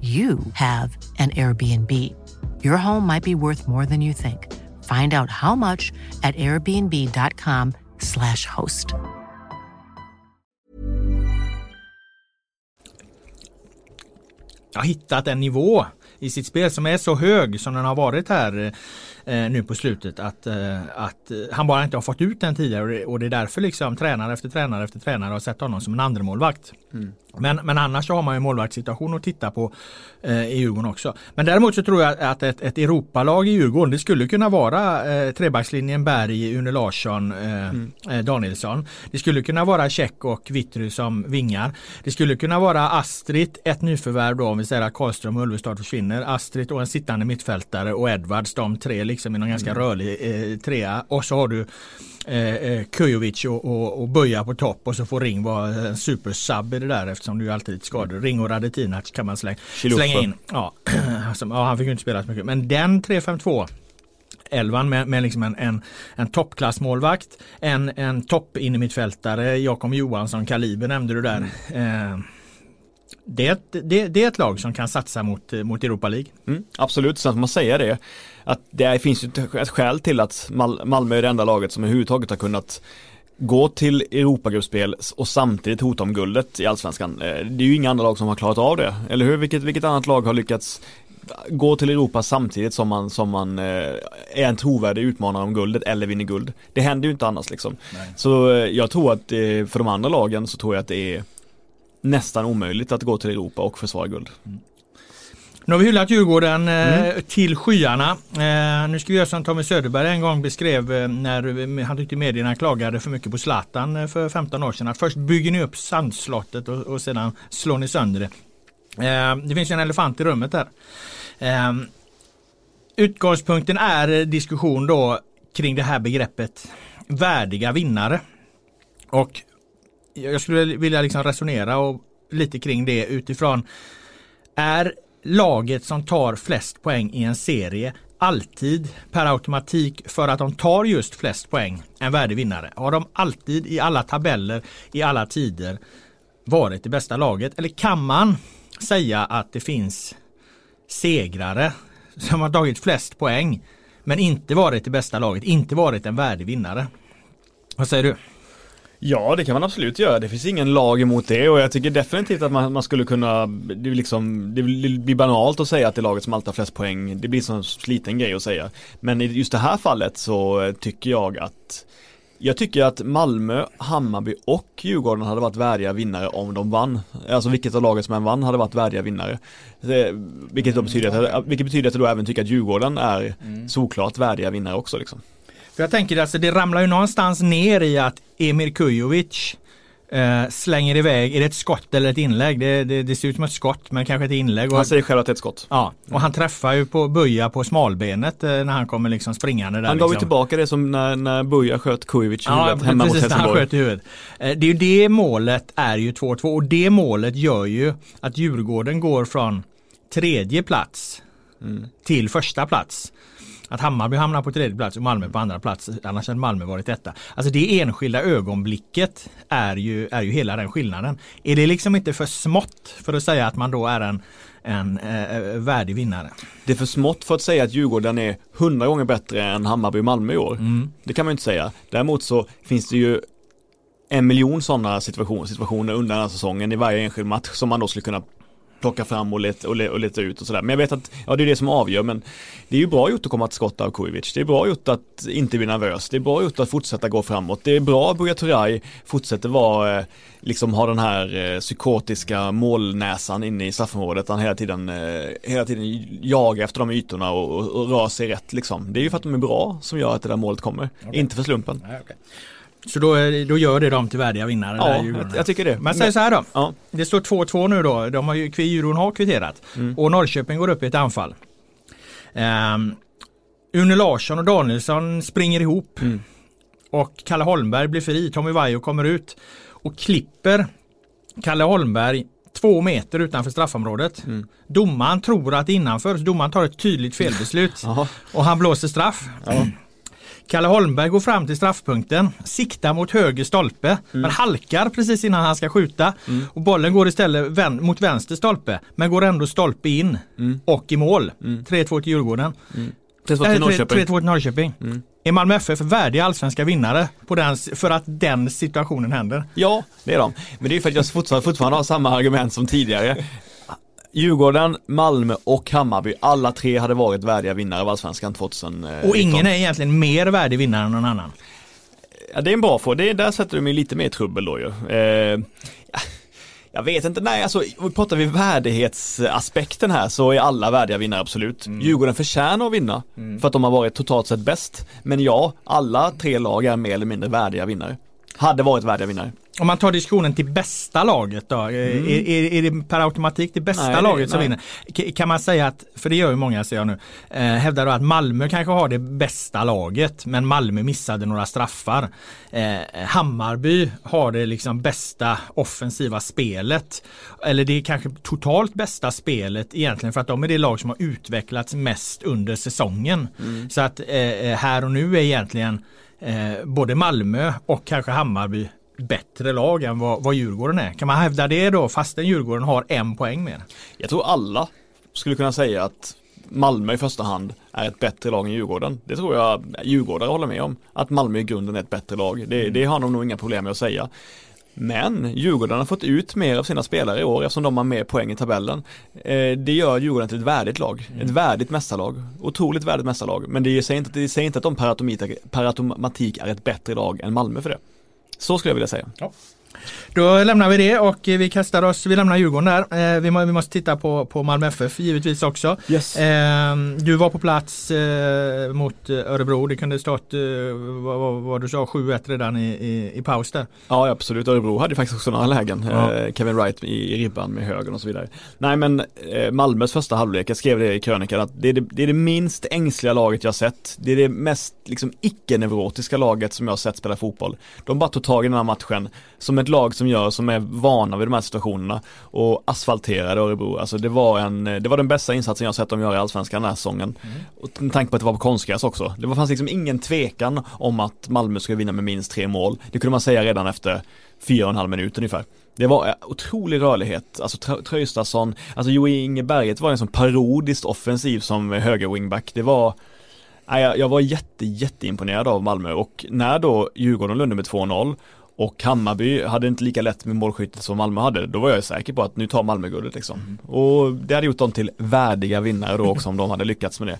you have an Airbnb. Your home might be worth more than you think. Find out how much at airbnb.com/slash host. har hittat en nivå i sitt spel som är så hög som den har varit här eh, nu på slutet att, eh, att eh, han bara inte har fått ut den tidigare och det, och det är därför liksom tränare efter tränare efter tränare har sett honom som en andra målvakt. Men, men annars så har man ju målvaktssituation att titta på eh, i Djurgården också. Men däremot så tror jag att ett, ett Europalag i Djurgården det skulle kunna vara eh, trebackslinjen Berg, Une Larsson, eh, eh, Danielsson. Det skulle kunna vara Käck och Vittry som vingar. Det skulle kunna vara Astrid, ett nyförvärv då om vi säger att Karlström och Ulvestad försvinner. Astrid och en sittande mittfältare och Edwards, de tre liksom i någon ganska rörlig eh, trea. Och så har du eh, eh, Kujovic och, och, och Böja på topp och så får Ring vara en supersub i det där eftersom du alltid skador. Ring och Radetinac kan man slänga, slänga in. Ja, alltså, ja, han fick ju inte spela så mycket. Men den 3-5-2 elvan med, med liksom en, en, en toppklassmålvakt, en, en topp innermittfältare, Jakob Johansson, Kaliber nämnde du där. Eh, det, är ett- det, det är ett lag som kan satsa mot, mot Europa League. Mm, absolut, sen får man säga det. Att det finns ju ett- skäl till att Mal- Malmö är det enda laget som överhuvudtaget har kunnat gå till Europagruppspel och samtidigt hota om guldet i Allsvenskan. Eh, Det är ju inga andra lag som har klarat av det, eller hur? Vilket, vilket annat lag har lyckats gå till Europa samtidigt som man, som man eh, är en trovärdig utmanare om guldet eller vinner guld. Det händer ju inte annars liksom. Så eh, jag tror att för de andra lagen så tror jag att det är nästan omöjligt att gå till Europa och försvara guld. Nu har vi hyllat Djurgården eh, till skyarna. Eh, nu ska vi göra som Tommy Söderberg en gång beskrev eh, när han tyckte medierna klagade för mycket på Zlatan för 15 år sedan. Att först bygger ni upp sandslottet och, och sedan slår ni sönder det. Det finns en elefant i rummet. Eh, utgångspunkten är diskussion då kring det här begreppet värdiga vinnare. Och jag skulle vilja liksom resonera och lite kring det utifrån är laget som tar flest poäng i en serie alltid per automatik för att de tar just flest poäng en värdig vinnare? Har de alltid i alla tabeller i alla tider varit det bästa laget? Eller kan man säga att det finns segrare som har tagit flest poäng men inte varit det bästa laget, inte varit en värdig vinnare? Vad säger du? Ja, det kan man absolut göra. Det finns ingen lag emot det och jag tycker definitivt att man, man skulle kunna, det, liksom, det blir banalt att säga att det är laget som alltid har flest poäng. Det blir en sån sliten grej att säga. Men i just det här fallet så tycker jag att jag tycker att Malmö, Hammarby och Djurgården hade varit värdiga vinnare om de vann. Alltså vilket av laget som än vann hade varit värdiga vinnare. Vilket, betyder att, vilket betyder att jag då även tycker att Djurgården är såklart värdiga vinnare också liksom. För jag tänker alltså det ramlar ju någonstans ner i att Emir Kujovic eh, slänger iväg, är det ett skott eller ett inlägg? Det, det, det ser ut som ett skott men kanske ett inlägg. Och, Han säger själv att det är ett skott. ja, och han träffar ju på Böja på smalbenet eh, när han kommer liksom springande där. Han gav ju liksom. tillbaka det som när, när Buja sköt Kujovic i Ja, huvudet hemma mot precis han Helsingborg. sköt i huvudet. Eh, Det är ju det målet är ju 2-2 och det målet gör ju att Djurgården går från tredje plats Mm. till första plats. Att Hammarby hamnar på tredje plats och Malmö på andra plats. Annars hade Malmö varit detta. Alltså det enskilda ögonblicket är ju, är ju hela den skillnaden. Är det liksom inte för smått för att säga att man då är en en eh, värdig vinnare. Det är för smått för att säga att Djurgården är hundra gånger bättre än Hammarby och Malmö i år. Mm. Det kan man inte säga. Däremot så finns det ju en miljon sådana situationer, situationer under den här säsongen i varje enskild match som man då skulle kunna plocka fram och leta, och, le, och leta ut och sådär. Men jag vet att, ja det är det som avgör men det är ju bra gjort att komma till skott av Kujovic. Det är bra gjort att inte bli nervös. Det är bra gjort att fortsätta gå framåt. Det är bra att Buya Turay fortsätter vara, eh, liksom ha den här eh, psykotiska målnäsan inne i straffområdet. Han hela tiden, eh, hela tiden jagar efter de ytorna och, och, och rör sig rätt liksom. Det är ju för att de är bra som gör att det där målet kommer. Okay. Inte för slumpen. Nej, okay. Så då, då gör det dem till värdiga vinnare? Ja, jag, jag, tycker det. Men säg så här då. Ja. Det står 2-2 nu då. De har ju, Djurgården har kvitterat. Mm. Och Norrköping går upp i ett anfall. Um, Une Larsson och Danielsson springer ihop. Mm. Och Kalle Holmberg blir fri. Tommy Vaiho kommer ut. Och klipper Kalle Holmberg två meter utanför straffområdet. Mm. Domaren tror att innanför, så domaren tar ett tydligt felbeslut. och han blåser straff. Ja. Kalle Holmberg går fram till straffpunkten, siktar mot höger stolpe, mm. men halkar precis innan han ska skjuta. Mm. Och bollen går istället vän mot vänster stolpe, men går ändå stolpe in mm. och i mål. 3-2 mm. till Djurgården. 3-2 till Norrköping. 3-2 till Norrköping. Mm. Är Malmö FF värdiga allsvenska vinnare på den, för att den situationen händer? Ja, det är de. Men det är för att jag fortfarande, fortfarande har samma argument som tidigare. Djurgården, Malmö och Hammarby, alla tre hade varit värdiga vinnare av Allsvenskan 2019. Och ingen är egentligen mer värdig vinnare än någon annan? Ja, det är en bra fråga, där sätter du mig lite mer trubbel då ju. Eh, jag vet inte, nej alltså pratar vi värdighetsaspekten här så är alla värdiga vinnare absolut. Mm. Djurgården förtjänar att vinna mm. för att de har varit totalt sett bäst. Men ja, alla tre lag är mer eller mindre värdiga vinnare. Hade varit värdiga vinnare. Om man tar diskussionen till bästa laget då, mm. är, är, är, det per automatik det bästa nej, laget som nej. vinner? Kan man säga att, för det gör ju många ser jag nu, eh, hävdar då att Malmö kanske har det bästa laget men Malmö missade några straffar. Eh, Hammarby har det liksom bästa offensiva spelet. Eller det är kanske totalt bästa spelet egentligen för att de är det lag som har utvecklats mest under säsongen. Mm. Så att eh, här och nu är egentligen eh, både Malmö och kanske Hammarby bättre lag än vad, vad Djurgården är. Kan man hävda det då fastän Djurgården har en poäng mer? Jag tror alla skulle kunna säga att Malmö i första hand är ett bättre lag än Djurgården. Det tror jag Djurgårdare håller med om. Att Malmö i grunden är ett bättre lag. Det, mm. det har de nog inga problem med att säga. Men Djurgården har fått ut mer av sina spelare i år eftersom de har mer poäng i tabellen. Eh, det gör Djurgården till ett värdigt lag, mm. ett värdigt mästarlag. Otroligt värdigt mästarlag. Men det säger inte, det säger inte att de per automatik är ett bättre lag än Malmö för det. Så skulle jag vilja säga. Ja. Då lämnar vi det och vi kastar oss, vi lämnar Djurgården där. Eh, vi, vi, måste titta på, på Malmö FF givetvis också. Yes. Eh, du var på plats eh, mot Örebro, det kunde stått, eh, vad, vad, du sa, 7-1 redan i, i, i, paus där. Ja absolut, Örebro hade faktiskt också några lägen. Ja. Eh, Kevin Wright i, i ribban med högen och så vidare. Nej men eh, Malmös första halvlek, jag skrev det i krönikan, att det är det, det är det minst ängsliga laget jag sett. Det är det mest liksom icke-neurotiska laget som jag har sett spela fotboll. De bara tog tag i den här matchen som ett lag som gör, som är vana vid de här situationerna och asfalterade Örebro. Alltså det var en, det var den bästa insatsen jag sett dem göra i Allsvenskan den här säsongen. Mm. Och med tanke på att det var på konstgräs också. Det fanns liksom ingen tvekan om att Malmö skulle vinna med minst tre mål. Det kunde man säga redan efter fyra och en halv minut ungefär. Det var otrolig rörlighet, alltså Traustason, alltså Jo Inge Berget var en sån parodiskt offensiv som höger wingback. Det var jag, jag var jätte, jätteimponerad av Malmö och när då Djurgården lönde med 2-0 och Hammarby hade inte lika lätt med målskyttet som Malmö hade. Då var jag säker på att nu tar Malmö guldet liksom. Mm. Och det hade gjort dem till värdiga vinnare då också om de hade lyckats med det.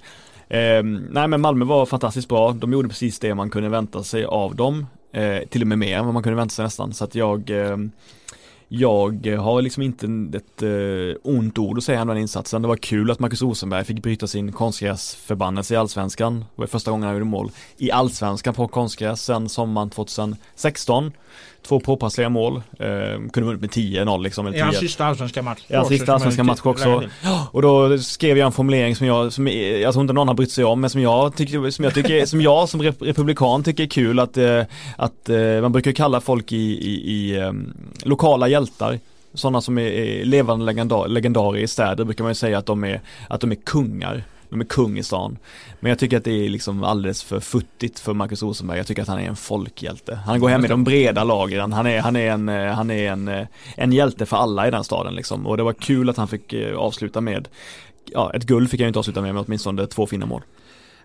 Eh, nej men Malmö var fantastiskt bra. De gjorde precis det man kunde vänta sig av dem. Eh, till och med mer än vad man kunde vänta sig nästan. Så att jag eh, jag har liksom inte ett eh, ont ord att säga om den insatsen. Det var kul att Marcus Rosenberg fick bryta sin konstgräsförbannelse i allsvenskan. Det var första gången han gjorde mål i allsvenskan på konstgräs sen sommaren 2016 två påpassliga mål. Eh, kunde vunnit med 10-0 liksom. I hans sista allsvenska match. I hans sista allsvenska match också. Och då skrev jag en formulering som jag, som jag tror inte någon har brytt sig om, men som jag tycker, som jag tycker, som jag som republikan tycker är kul att, eh, att eh, man brukar kalla folk i, i, i um, lokala hjältar sådana som är, är levande legendar, legendarer i städer brukar man ju säga att de är, att de är kungar. De är kung i stan. Men jag tycker att det är liksom alldeles för futtigt för Marcus Rosenberg. Jag tycker att han är en folkhjälte. Han går hem i de breda lagren. Han är, han är, en, eh, han är en, eh, en hjälte för alla i den staden liksom. Och det var kul att han fick eh, avsluta med, ja ett guld fick han inte avsluta med, men åtminstone två fina mål.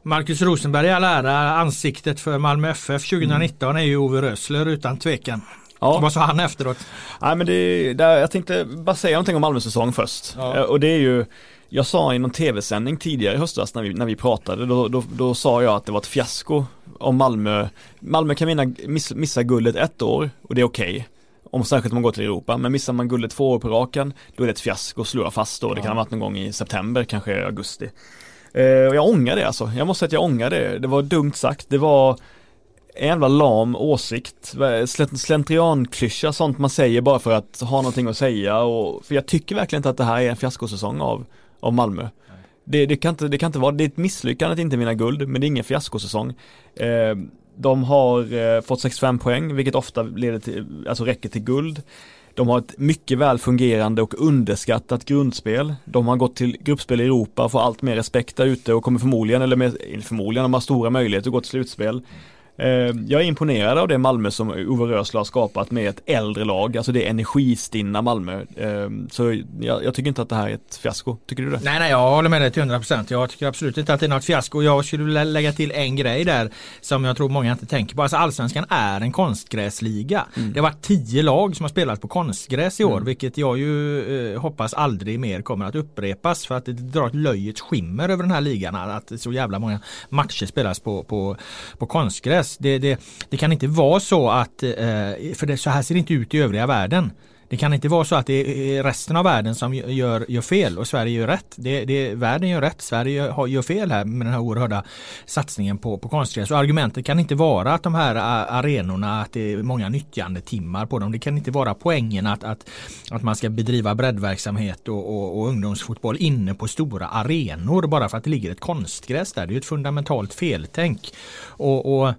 Marcus Rosenberg i all ära, ansiktet för Malmö FF 2019 mm. är ju Ove Rösler utan tvekan. Ja. Vad sa han efteråt? Nej men det, där, jag tänkte bara säga någonting om Malmö säsong först. Ja. Och det är ju jag sa i någon tv-sändning tidigare i höstas när vi, när vi pratade, då, då, då sa jag att det var ett fiasko om Malmö, Malmö kan vinna, miss, missa guldet ett år och det är okej. Okay. Om särskilt om man går till Europa, men missar man guldet två år på raken, då är det ett fiasko att slå fast då. Det kan ha varit någon gång i september, kanske augusti. Eh, och jag ångrar det alltså, jag måste säga att jag ångrar det. Det var dumt sagt, det var en jävla lam åsikt, slentrianklyscha, sånt man säger bara för att ha någonting att säga och för jag tycker verkligen inte att det här är en fiaskosäsong av av Malmö. Det, det, kan inte, det kan inte vara, det är ett misslyckande att inte vinna guld, men det är ingen fiaskosäsong. Eh, de har eh, fått 65 poäng, vilket ofta leder till, alltså räcker till guld. De har ett mycket väl fungerande och underskattat grundspel. De har gått till gruppspel i Europa, får allt mer respekt där ute och kommer förmodligen, eller med, förmodligen, de har stora möjligheter att gå till slutspel. Eh, jag är imponerad av det Malmö som Ove Rösler har skapat med ett äldre lag, alltså det energistinna Malmö. Eh, så jag, jag, tycker inte att det här är ett fiasko, tycker du det? Nej, nej, jag håller med dig till 100%. Jag tycker absolut inte att det är något fiasko. Jag skulle lägga till en grej där som jag tror många inte tänker på. Alltså allsvenskan är en konstgräsliga. Mm. Det har varit tio lag som har spelat på konstgräs i år, mm. vilket jag ju eh, hoppas aldrig mer kommer att upprepas för att det drar ett löjets skimmer över den här ligan att så jävla många matcher spelas på, på, på konstgräs press. Det, det, det kan inte vara så att, eh, för det, så här ser det inte ut i övriga världen. Det kan inte vara så att det är eh, resten av världen som gör, gör fel och Sverige gör rätt. Det, det, världen gör rätt, Sverige gör, gör fel här med den här oerhörda satsningen på, på konstgräs. Och argumentet kan inte vara att de här eh, arenorna, att det är många nyttjandetimmar på dem. Det kan inte vara poängen att, att, att man ska bedriva breddverksamhet och, och, och ungdomsfotboll inne på stora arenor bara för att det ligger ett konstgräs där. Det är ett fundamentalt feltänk. och, och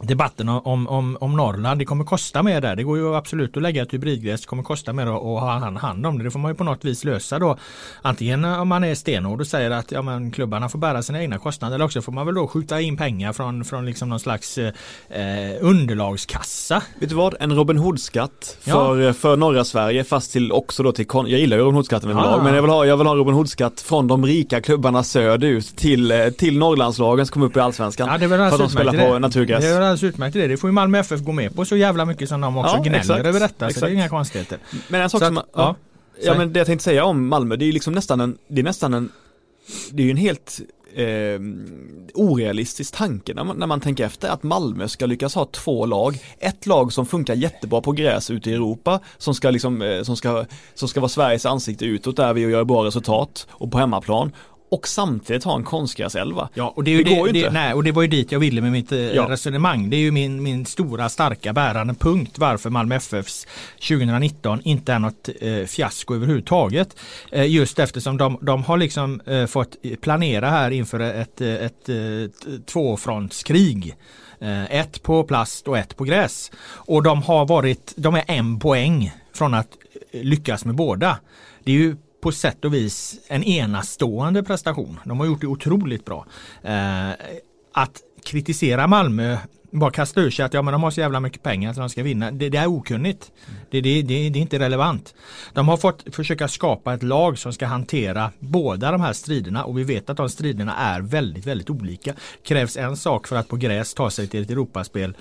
debatten om, om, om Norrland. Det kommer kosta mer där. Det går ju absolut att lägga ett hybridgräs. Det kommer kosta mer att, ha hand om det. Det får man ju på något vis lösa då. Antingen om man är stenhård och säger att ja, men klubbarna får bära sina egna kostnader. Eller också får man väl då skjuta in pengar från, från liksom någon slags eh, underlagskassa. Vet du vad? En Robin Hood-skatt för, ja. för norra Sverige fast till också då till Jag gillar ju Robin Hood-skatten överlag. Ja. Men jag vill, ha, jag vill ha Robin Hood-skatt från de rika klubbarna söderut till, eh, till Norrlandslagen som kommer upp i Allsvenskan. Ja, det för att de spelar på naturgräs alldeles utmärkt det. Det får ju Malmö FF gå med på så jävla mycket som de också ja, gnäller exakt, över detta. Så det är inga konstigheter. Men en sak så som, att, ja, ja, men det jag tänkte säga om Malmö, det är liksom nästan en, det är nästan en, det är ju en helt eh, orealistisk tanke när man, när man tänker efter att Malmö ska lyckas ha två lag. Ett lag som funkar jättebra på gräs ute i Europa som ska liksom, eh, som ska, som ska vara Sveriges ansikte utåt där vi göra bra resultat och på hemmaplan och samtidigt ha en konstgräselva. Ja, och det, är det, går ju det, inte. Nej, och det var ju dit jag ville med mitt eh, ja. resonemang. Det är ju min, min stora starka bärande punkt varför Malmö FFs 2019 inte är något eh, fiasko överhuvudtaget. Eh, just eftersom de, de har liksom eh, fått planera här inför ett, ett, ett, ett tvåfrontskrig. Eh, ett på plast och ett på gräs. Och de har varit, de är en poäng från att lyckas med båda. Det är ju på sätt och vis en enastående prestation. De har gjort det otroligt bra. Eh, att kritisera Malmö bara kasta ur sig att ja, men de har så jävla mycket pengar att de ska vinna. Det, det är okunnigt. Det, det, det, det, är inte relevant. De har fått försöka skapa ett lag som ska hantera båda de här striderna och vi vet att de striderna är väldigt, väldigt olika. Krävs en sak för att på gräs ta sig till ett Europaspel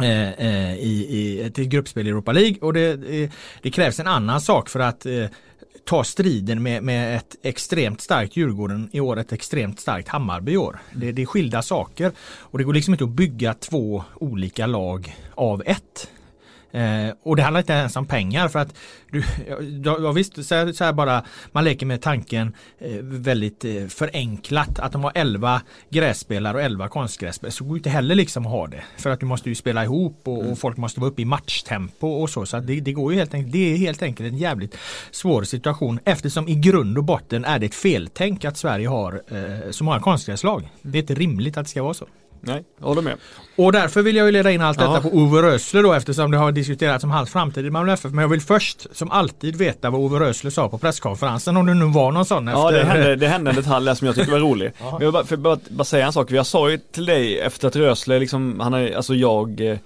eh, eh, i, i, till gruppspel i Europa League och det, eh, det, krävs en annan sak för att eh, tar ta striden med, med ett extremt starkt Djurgården i år, ett extremt starkt Hammarby i år. Det, det är skilda saker och det går liksom inte att bygga två olika lag av ett. Eh, och det handlar inte ens om pengar för att du, ja, visst, så här, så här, bara man leker med tanken eh, väldigt eh, förenklat att de har 11 grässpelare och 11 konstgrässpelare så går det inte heller liksom att ha det. För att du måste ju spela ihop och, och mm. folk måste vara uppe i matchtempo och så. Så det, det, går ju helt enkelt, det är helt enkelt en jävligt svår situation eftersom i grund och botten är det ett feltänk att Sverige har eh, så många konstgräslag. Det är inte rimligt att det ska vara så. Nej, jag håller med. Och därför vill jag ju leda in allt detta Ja. på Ove Rösler då eftersom det har diskuterats om hans framtid i Malmö FF. Men jag vill först som alltid veta vad Ove Rösler sa på presskonferensen om det nu var någon sån Ja, efter... det hände, det hände en detalj som jag tyckte var rolig. Men jag vill bara, för bara, bara säga en sak. Jag sa ju till dig efter att Rösle liksom, han är, alltså jag eh,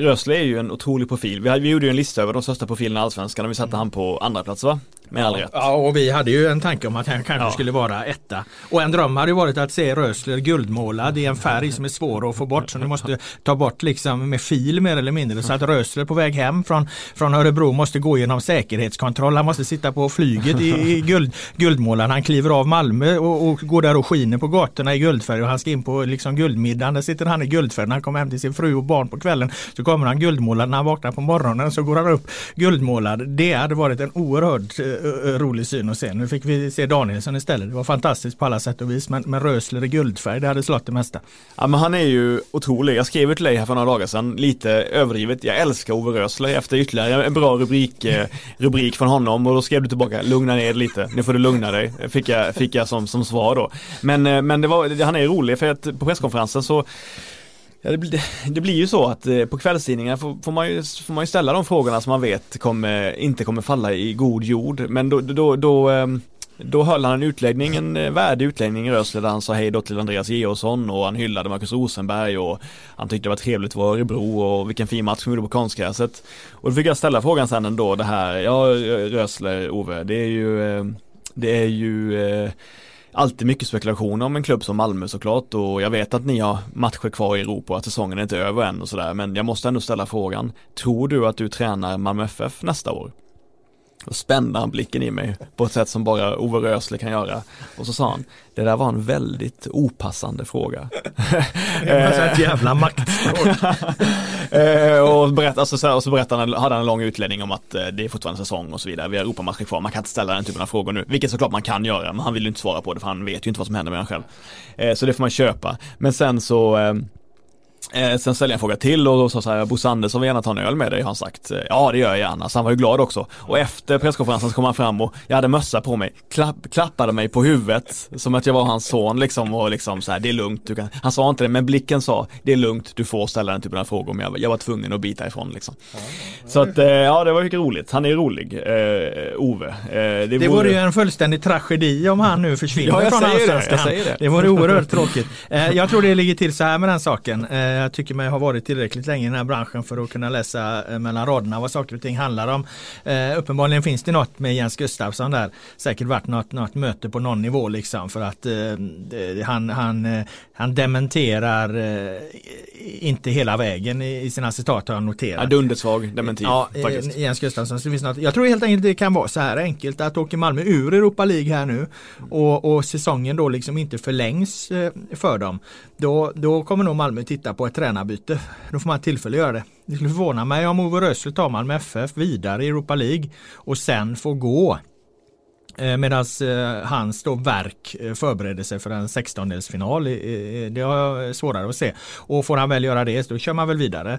Rösle är ju en otrolig profil. Vi, hade, vi gjorde ju en lista över de största profilerna i Allsvenskan och vi satte han på andra plats va? Med all rätt. Ja, och vi hade ju en tanke om att han kanske Ja. skulle vara etta. Och en dröm hade ju varit att se Rösler guldmålad i en färg som är svår att få bort. Så du måste ta bort liksom med fil mer eller mindre. Så att Rösler på väg hem från, från Örebro måste gå igenom säkerhetskontroll. Han måste sitta på flyget i, i guld, guldmålaren. Han kliver av Malmö och, och går där och skiner på gatorna i guldfärg. Och han ska in på liksom guldmiddagen. Där sitter han i guldfärg. När han kommer hem till sin fru och barn på kvällen så kommer han guldmålad. När han vaknar på morgonen så går han upp guldmålad. Det hade varit en oerhört eh, eh, rolig syn att se. Nu fick vi se Danielsson istället. Det var fantastiskt på alla sätt och vis. Men, men Rösler i guldfärg, det hade slått det mesta. Ja men han är ju otrolig. Jag skrev till dig här för några dagar sedan, lite överdrivet. Jag älskar Ove Rösler efter ytterligare en bra rubrik, eh, rubrik från honom och då skrev du tillbaka, lugna ner dig lite, nu får du lugna dig. Fick jag, fick jag som, som svar då. Men, eh, men det var, han är rolig för att på presskonferensen så Ja, det, blir, det, blir ju så att eh, på kvällstidningar får, får, man ju, får man ju ställa de frågorna som man vet kommer, inte kommer falla i god jord. Men då, då, då, då ehm, höll han en utläggning, en eh, värdig utläggning i Rösle där han sa hej då till Andreas Georgsson och han hyllade Marcus Rosenberg och han tyckte det var trevligt att vara i Örebro och vilken fin match de gjorde på konstgräset. Och då fick jag ställa frågan sen ändå det här, ja Rösler, Ove, det är ju, eh, det är ju eh, alltid mycket spekulationer om en klubb som Malmö såklart och jag vet att ni har matcher kvar i Europa och att säsongen är inte över än och sådär men jag måste ändå ställa frågan Tror du att du tränar Malmö FF nästa år? Och spände han blicken i mig på ett sätt som bara Ove Rösle kan göra och så sa han Det där var en väldigt opassande fråga Det var så ett jävla maktspråk. Eh, och, berätt, alltså, så, här, och så berättade han, hade han en lång utläggning om att eh, det är fortfarande säsong och så vidare. Vi har Europamatcher kvar, man kan inte ställa den typen av frågor nu. Vilket såklart man kan göra, men han vill ju inte svara på det för han vet ju inte vad som händer med honom själv. Eh, så det får man köpa. Men sen så eh, sen ställde jag en fråga till och sa så här, Bosse Andersson vill gärna ta en öl med dig, har han sagt. Eh, Ja det gör jag gärna, så han var ju glad också. Och efter presskonferensen så kom han fram och jag hade mössa på mig, klapp, klappade mig på huvudet som att jag var hans son liksom och liksom så här, det är lugnt, du kan, han sa inte det men blicken sa, det är lugnt, du får ställa den typen av frågor men jag, jag var tvungen att bita ifrån liksom. Så att, eh, ja det var mycket roligt, han är rolig, eh, Ove. Eh, Det vore ju en fullständig tragedi om han nu försvinner Ja, från det, Allsvenskan. det. det vore oerhört tråkigt. Eh, Jag tror det ligger till så här med den saken. Jag tycker mig ha varit tillräckligt länge i den här branschen för att kunna läsa eh, mellan raderna vad saker och ting handlar om. Eh, Uppenbarligen finns det något med Jens Gustafsson där. Säkert varit något, något möte på någon nivå liksom för att eh, han, han, eh, han dementerar eh, inte hela vägen i i sina citat har jag noterat. Ja, dundersvag dementi Ja, faktiskt. eh, Jens Gustafsson. Så det finns något. Jag tror helt enkelt det kan vara så här enkelt att åker Malmö ur Europa League här nu och, och säsongen då liksom inte förlängs för dem. Då, då kommer nog Malmö titta på ett tränarbyte. Då får man tillfälle att göra det. Det skulle förvåna mig om Ove Rössel tar Malmö FF vidare i Europa League och sen får gå. Eh, Medan eh, hans då verk eh, förbereder sig för en 16-delsfinal. Det har jag svårare att se. Och får han väl göra det, då kör man väl vidare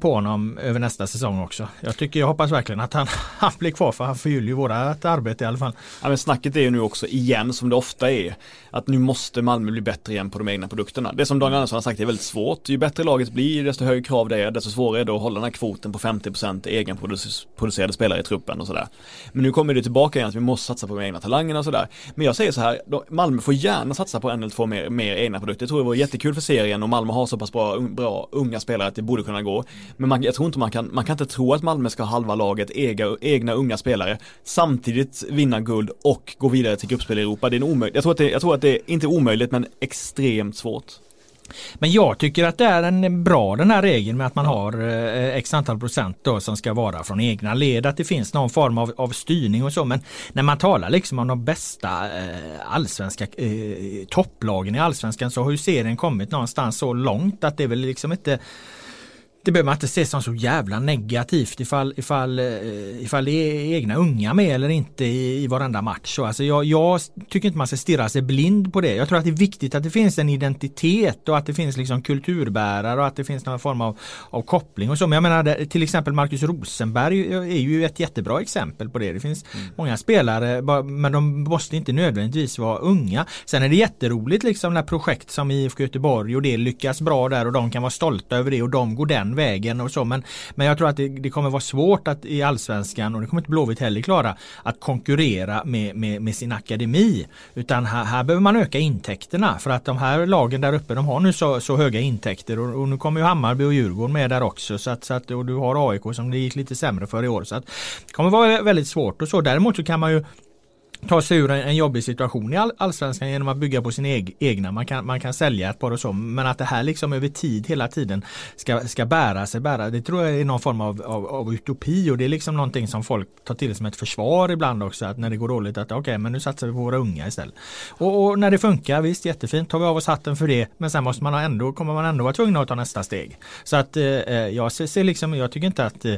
på honom över nästa säsong också. Jag tycker, jag hoppas verkligen att han, han blir kvar för han förgyller ju vårat arbete i alla fall. Ja men snacket är ju nu också igen som det ofta är att nu måste Malmö bli bättre igen på de egna produkterna. Det som Daniel Andersson har sagt är väldigt svårt. Ju bättre laget blir, desto högre krav det är, desto svårare är det att hålla den här kvoten på 50% egenproducerade spelare i truppen och sådär. Men nu kommer det tillbaka igen att vi måste satsa på de egna talangerna och sådär. Men jag säger så här, Malmö får gärna satsa på en eller två mer, mer egna produkter. Jag tror det vore jättekul för serien och Malmö har så pass bra, bra unga spelare att det borde kunna gå. Men man, jag tror inte man kan, man kan inte tro att Malmö ska ha halva laget egna, egna unga spelare samtidigt vinna guld och gå vidare till gruppspel i Europa. Det är en omöj, jag tror att det, jag tror att det är inte omöjligt men extremt svårt. Men jag tycker att det är en bra den här regeln med att man har eh, x antal procent då som ska vara från egna led. Att det finns någon form av, av styrning och så. Men när man talar liksom om de bästa eh, allsvenska eh, topplagen i allsvenskan så har ju serien kommit någonstans så långt att det är väl liksom inte det behöver man inte se som så jävla negativt ifall, ifall, eh, ifall det är egna unga med eller inte i, i varenda match. Så alltså jag, jag tycker inte man ska stirra sig blind på det. Jag tror att det är viktigt att det finns en identitet och att det finns liksom kulturbärare och att det finns någon form av, av koppling och så. Men jag menar till exempel Marcus Rosenberg är ju ett jättebra exempel på det. Det finns mm. många spelare men de måste inte nödvändigtvis vara unga. Sen är det jätteroligt liksom när projekt som IFK Göteborg och det lyckas bra där och de kan vara stolta över det och de går den vägen och så. Men, men jag tror att det, det kommer vara svårt att i allsvenskan och det kommer inte Blåvitt heller klara att konkurrera med, med, med sin akademi. Utan här, här, behöver man öka intäkterna för att de här lagen där uppe de har nu så, så höga intäkter och, och, nu kommer ju Hammarby och Djurgården med där också. Så att, så att, och du har AIK som det gick lite sämre för i år. Så att, det kommer vara väldigt svårt och så. Däremot så kan man ju ta sig ur en, en jobbig situation i all, allsvenskan genom att bygga på sin eg, egna. Man kan, man kan sälja ett par och så. Men att det här liksom över tid hela tiden ska, ska bära sig, bära. Det tror jag är någon form av, av, av utopi och det är liksom någonting som folk tar till som ett försvar ibland också. Att när det går dåligt att okej okay, men nu satsar vi på våra unga istället. Och, och, när det funkar, visst jättefint, tar vi av oss hatten för det. Men sen måste man ändå, kommer man ändå vara tvungen att ta nästa steg. Så att eh, eh jag ser, ser liksom, jag tycker inte att eh,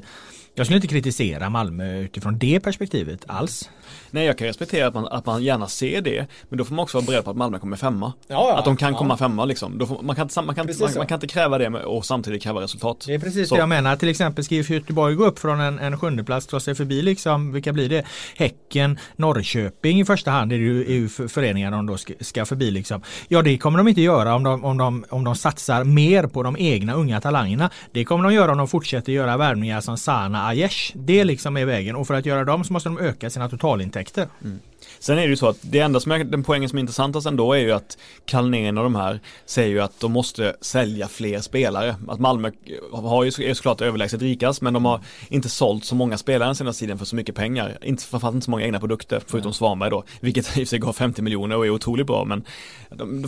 jag skulle inte kritisera Malmö utifrån det perspektivet alls. Nej, jag kan respektera att man, att man gärna ser det, men då får man också vara beredd på att Malmö kommer femma. Ja, ja, att de kan ja. komma femma liksom. Får, man, kan, man, kan, man, man, kan inte kräva det och samtidigt kräva resultat. Det är precis så. det jag menar. Till exempel ska Göteborg gå upp från en, en sjunde plats ta sig förbi liksom, vilka blir det? Häcken, Norrköping i första hand är ju, är ju föreningar de då ska, ska förbi liksom. Ja, det kommer de inte göra om de, om, de, om de satsar mer på de egna unga talangerna. Det kommer de göra om de fortsätter göra värvningar som Sana Aiesh. Det liksom är vägen och för att göra dem så måste de öka sina totalintäkter. Mm. Sen är det ju så att det enda som är, den poängen som är intressantast ändå är ju att Kalnén och de här säger ju att de måste sälja fler spelare. Att Malmö har ju är såklart överlägset rikast men de har inte sålt så många spelare den senaste tiden för så mycket pengar. Inte, framförallt inte så många egna produkter förutom Svanberg då. Vilket i och för sig gav 50 miljoner och är otroligt bra men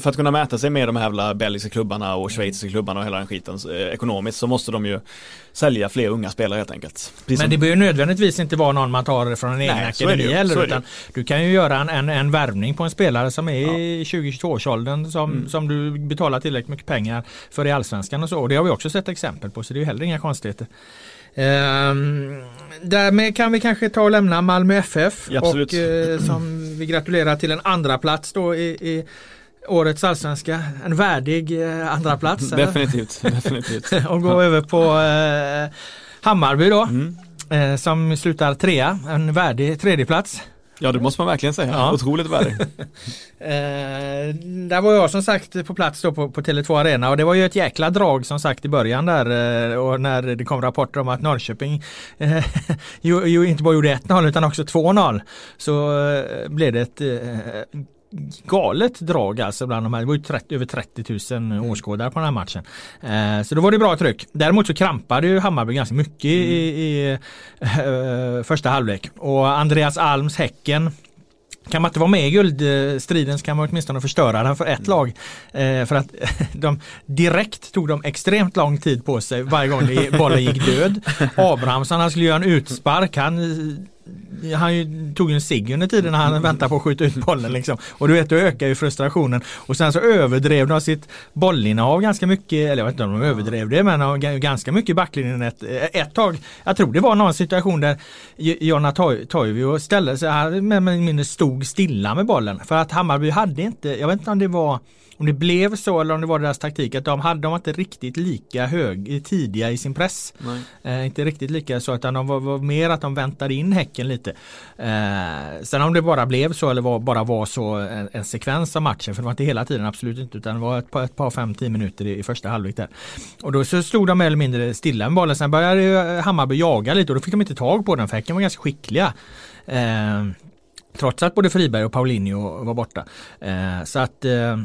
för att kunna mäta sig med de här jävla belgiska klubbarna och schweiziska klubbarna och hela den skiten eh, ekonomiskt så måste de ju sälja fler unga spelare helt enkelt. Precis men det behöver nödvändigtvis inte vara någon man tar från en egen akademi heller utan du kan ju göra en, en, en värvning på en spelare som är i 20-22-årsåldern som, mm. som du betalar tillräckligt mycket pengar för i allsvenskan och så. Och det har vi också sett exempel på så det är ju heller inga konstigheter. Um, därmed kan vi kanske ta och lämna Malmö FF ja, och uh, som vi gratulerar till en andra plats då i, i årets allsvenska. En värdig uh, andra plats definitivt, definitivt. och gå över på uh, Hammarby då. Mm. som slutar trea, en värdig tredjeplats. Ja det måste man verkligen säga, ja. otroligt värdig. eh, där var jag som sagt på plats då på, på Tele2 Arena och det var ju ett jäkla drag som sagt i början där eh, och när det kom rapporter om att Norrköping eh, ju, ju inte bara gjorde 1-0 utan också 2-0 så eh, blev det ett eh, galet drag alltså bland de här. Det var ju 30, över 30 000 mm. åskådare på den här matchen. Eh, så då var det bra tryck. Däremot så krampade ju Hammarby ganska mycket mm. i, i eh, första halvlek. Och Andreas Alms Häcken kan man inte vara med i guldstriden så kan man åtminstone förstöra den för ett mm. lag. Eh, för att de direkt tog de extremt lång tid på sig varje gång bollen gick död. Abrahamsson han skulle göra en utspark. Han han tog ju en cigg under tiden när han väntade på att skjuta ut bollen liksom. Och du vet, då ökar ju frustrationen. Och sen så överdrev de sitt bollinnehav ganska mycket, eller jag vet inte om de överdrev det, men ganska mycket i backlinjen ett, ett tag. Jag tror det var någon situation där Jonna Toivio ställde sig, med mindre stod stilla med bollen. För att Hammarby hade inte, jag vet inte om det var om det blev så eller om det var deras taktik att de hade de var inte riktigt lika hög tidiga i sin press. Eh, inte riktigt lika så utan de var, var, mer att de väntade in Häcken lite. Eh, sen om det bara blev så eller var, bara var så en, en, sekvens av matchen för det var inte hela tiden absolut inte utan det var ett par, ett par fem, tio minuter i, i första halvlek där. Och då så stod de mer eller mindre stilla med bollen. Sen började eh, Hammarby jaga lite och då fick de inte tag på den för Häcken var ganska skickliga. Eh, Trots att både Friberg och Paulinho var borta. Eh, så att eh,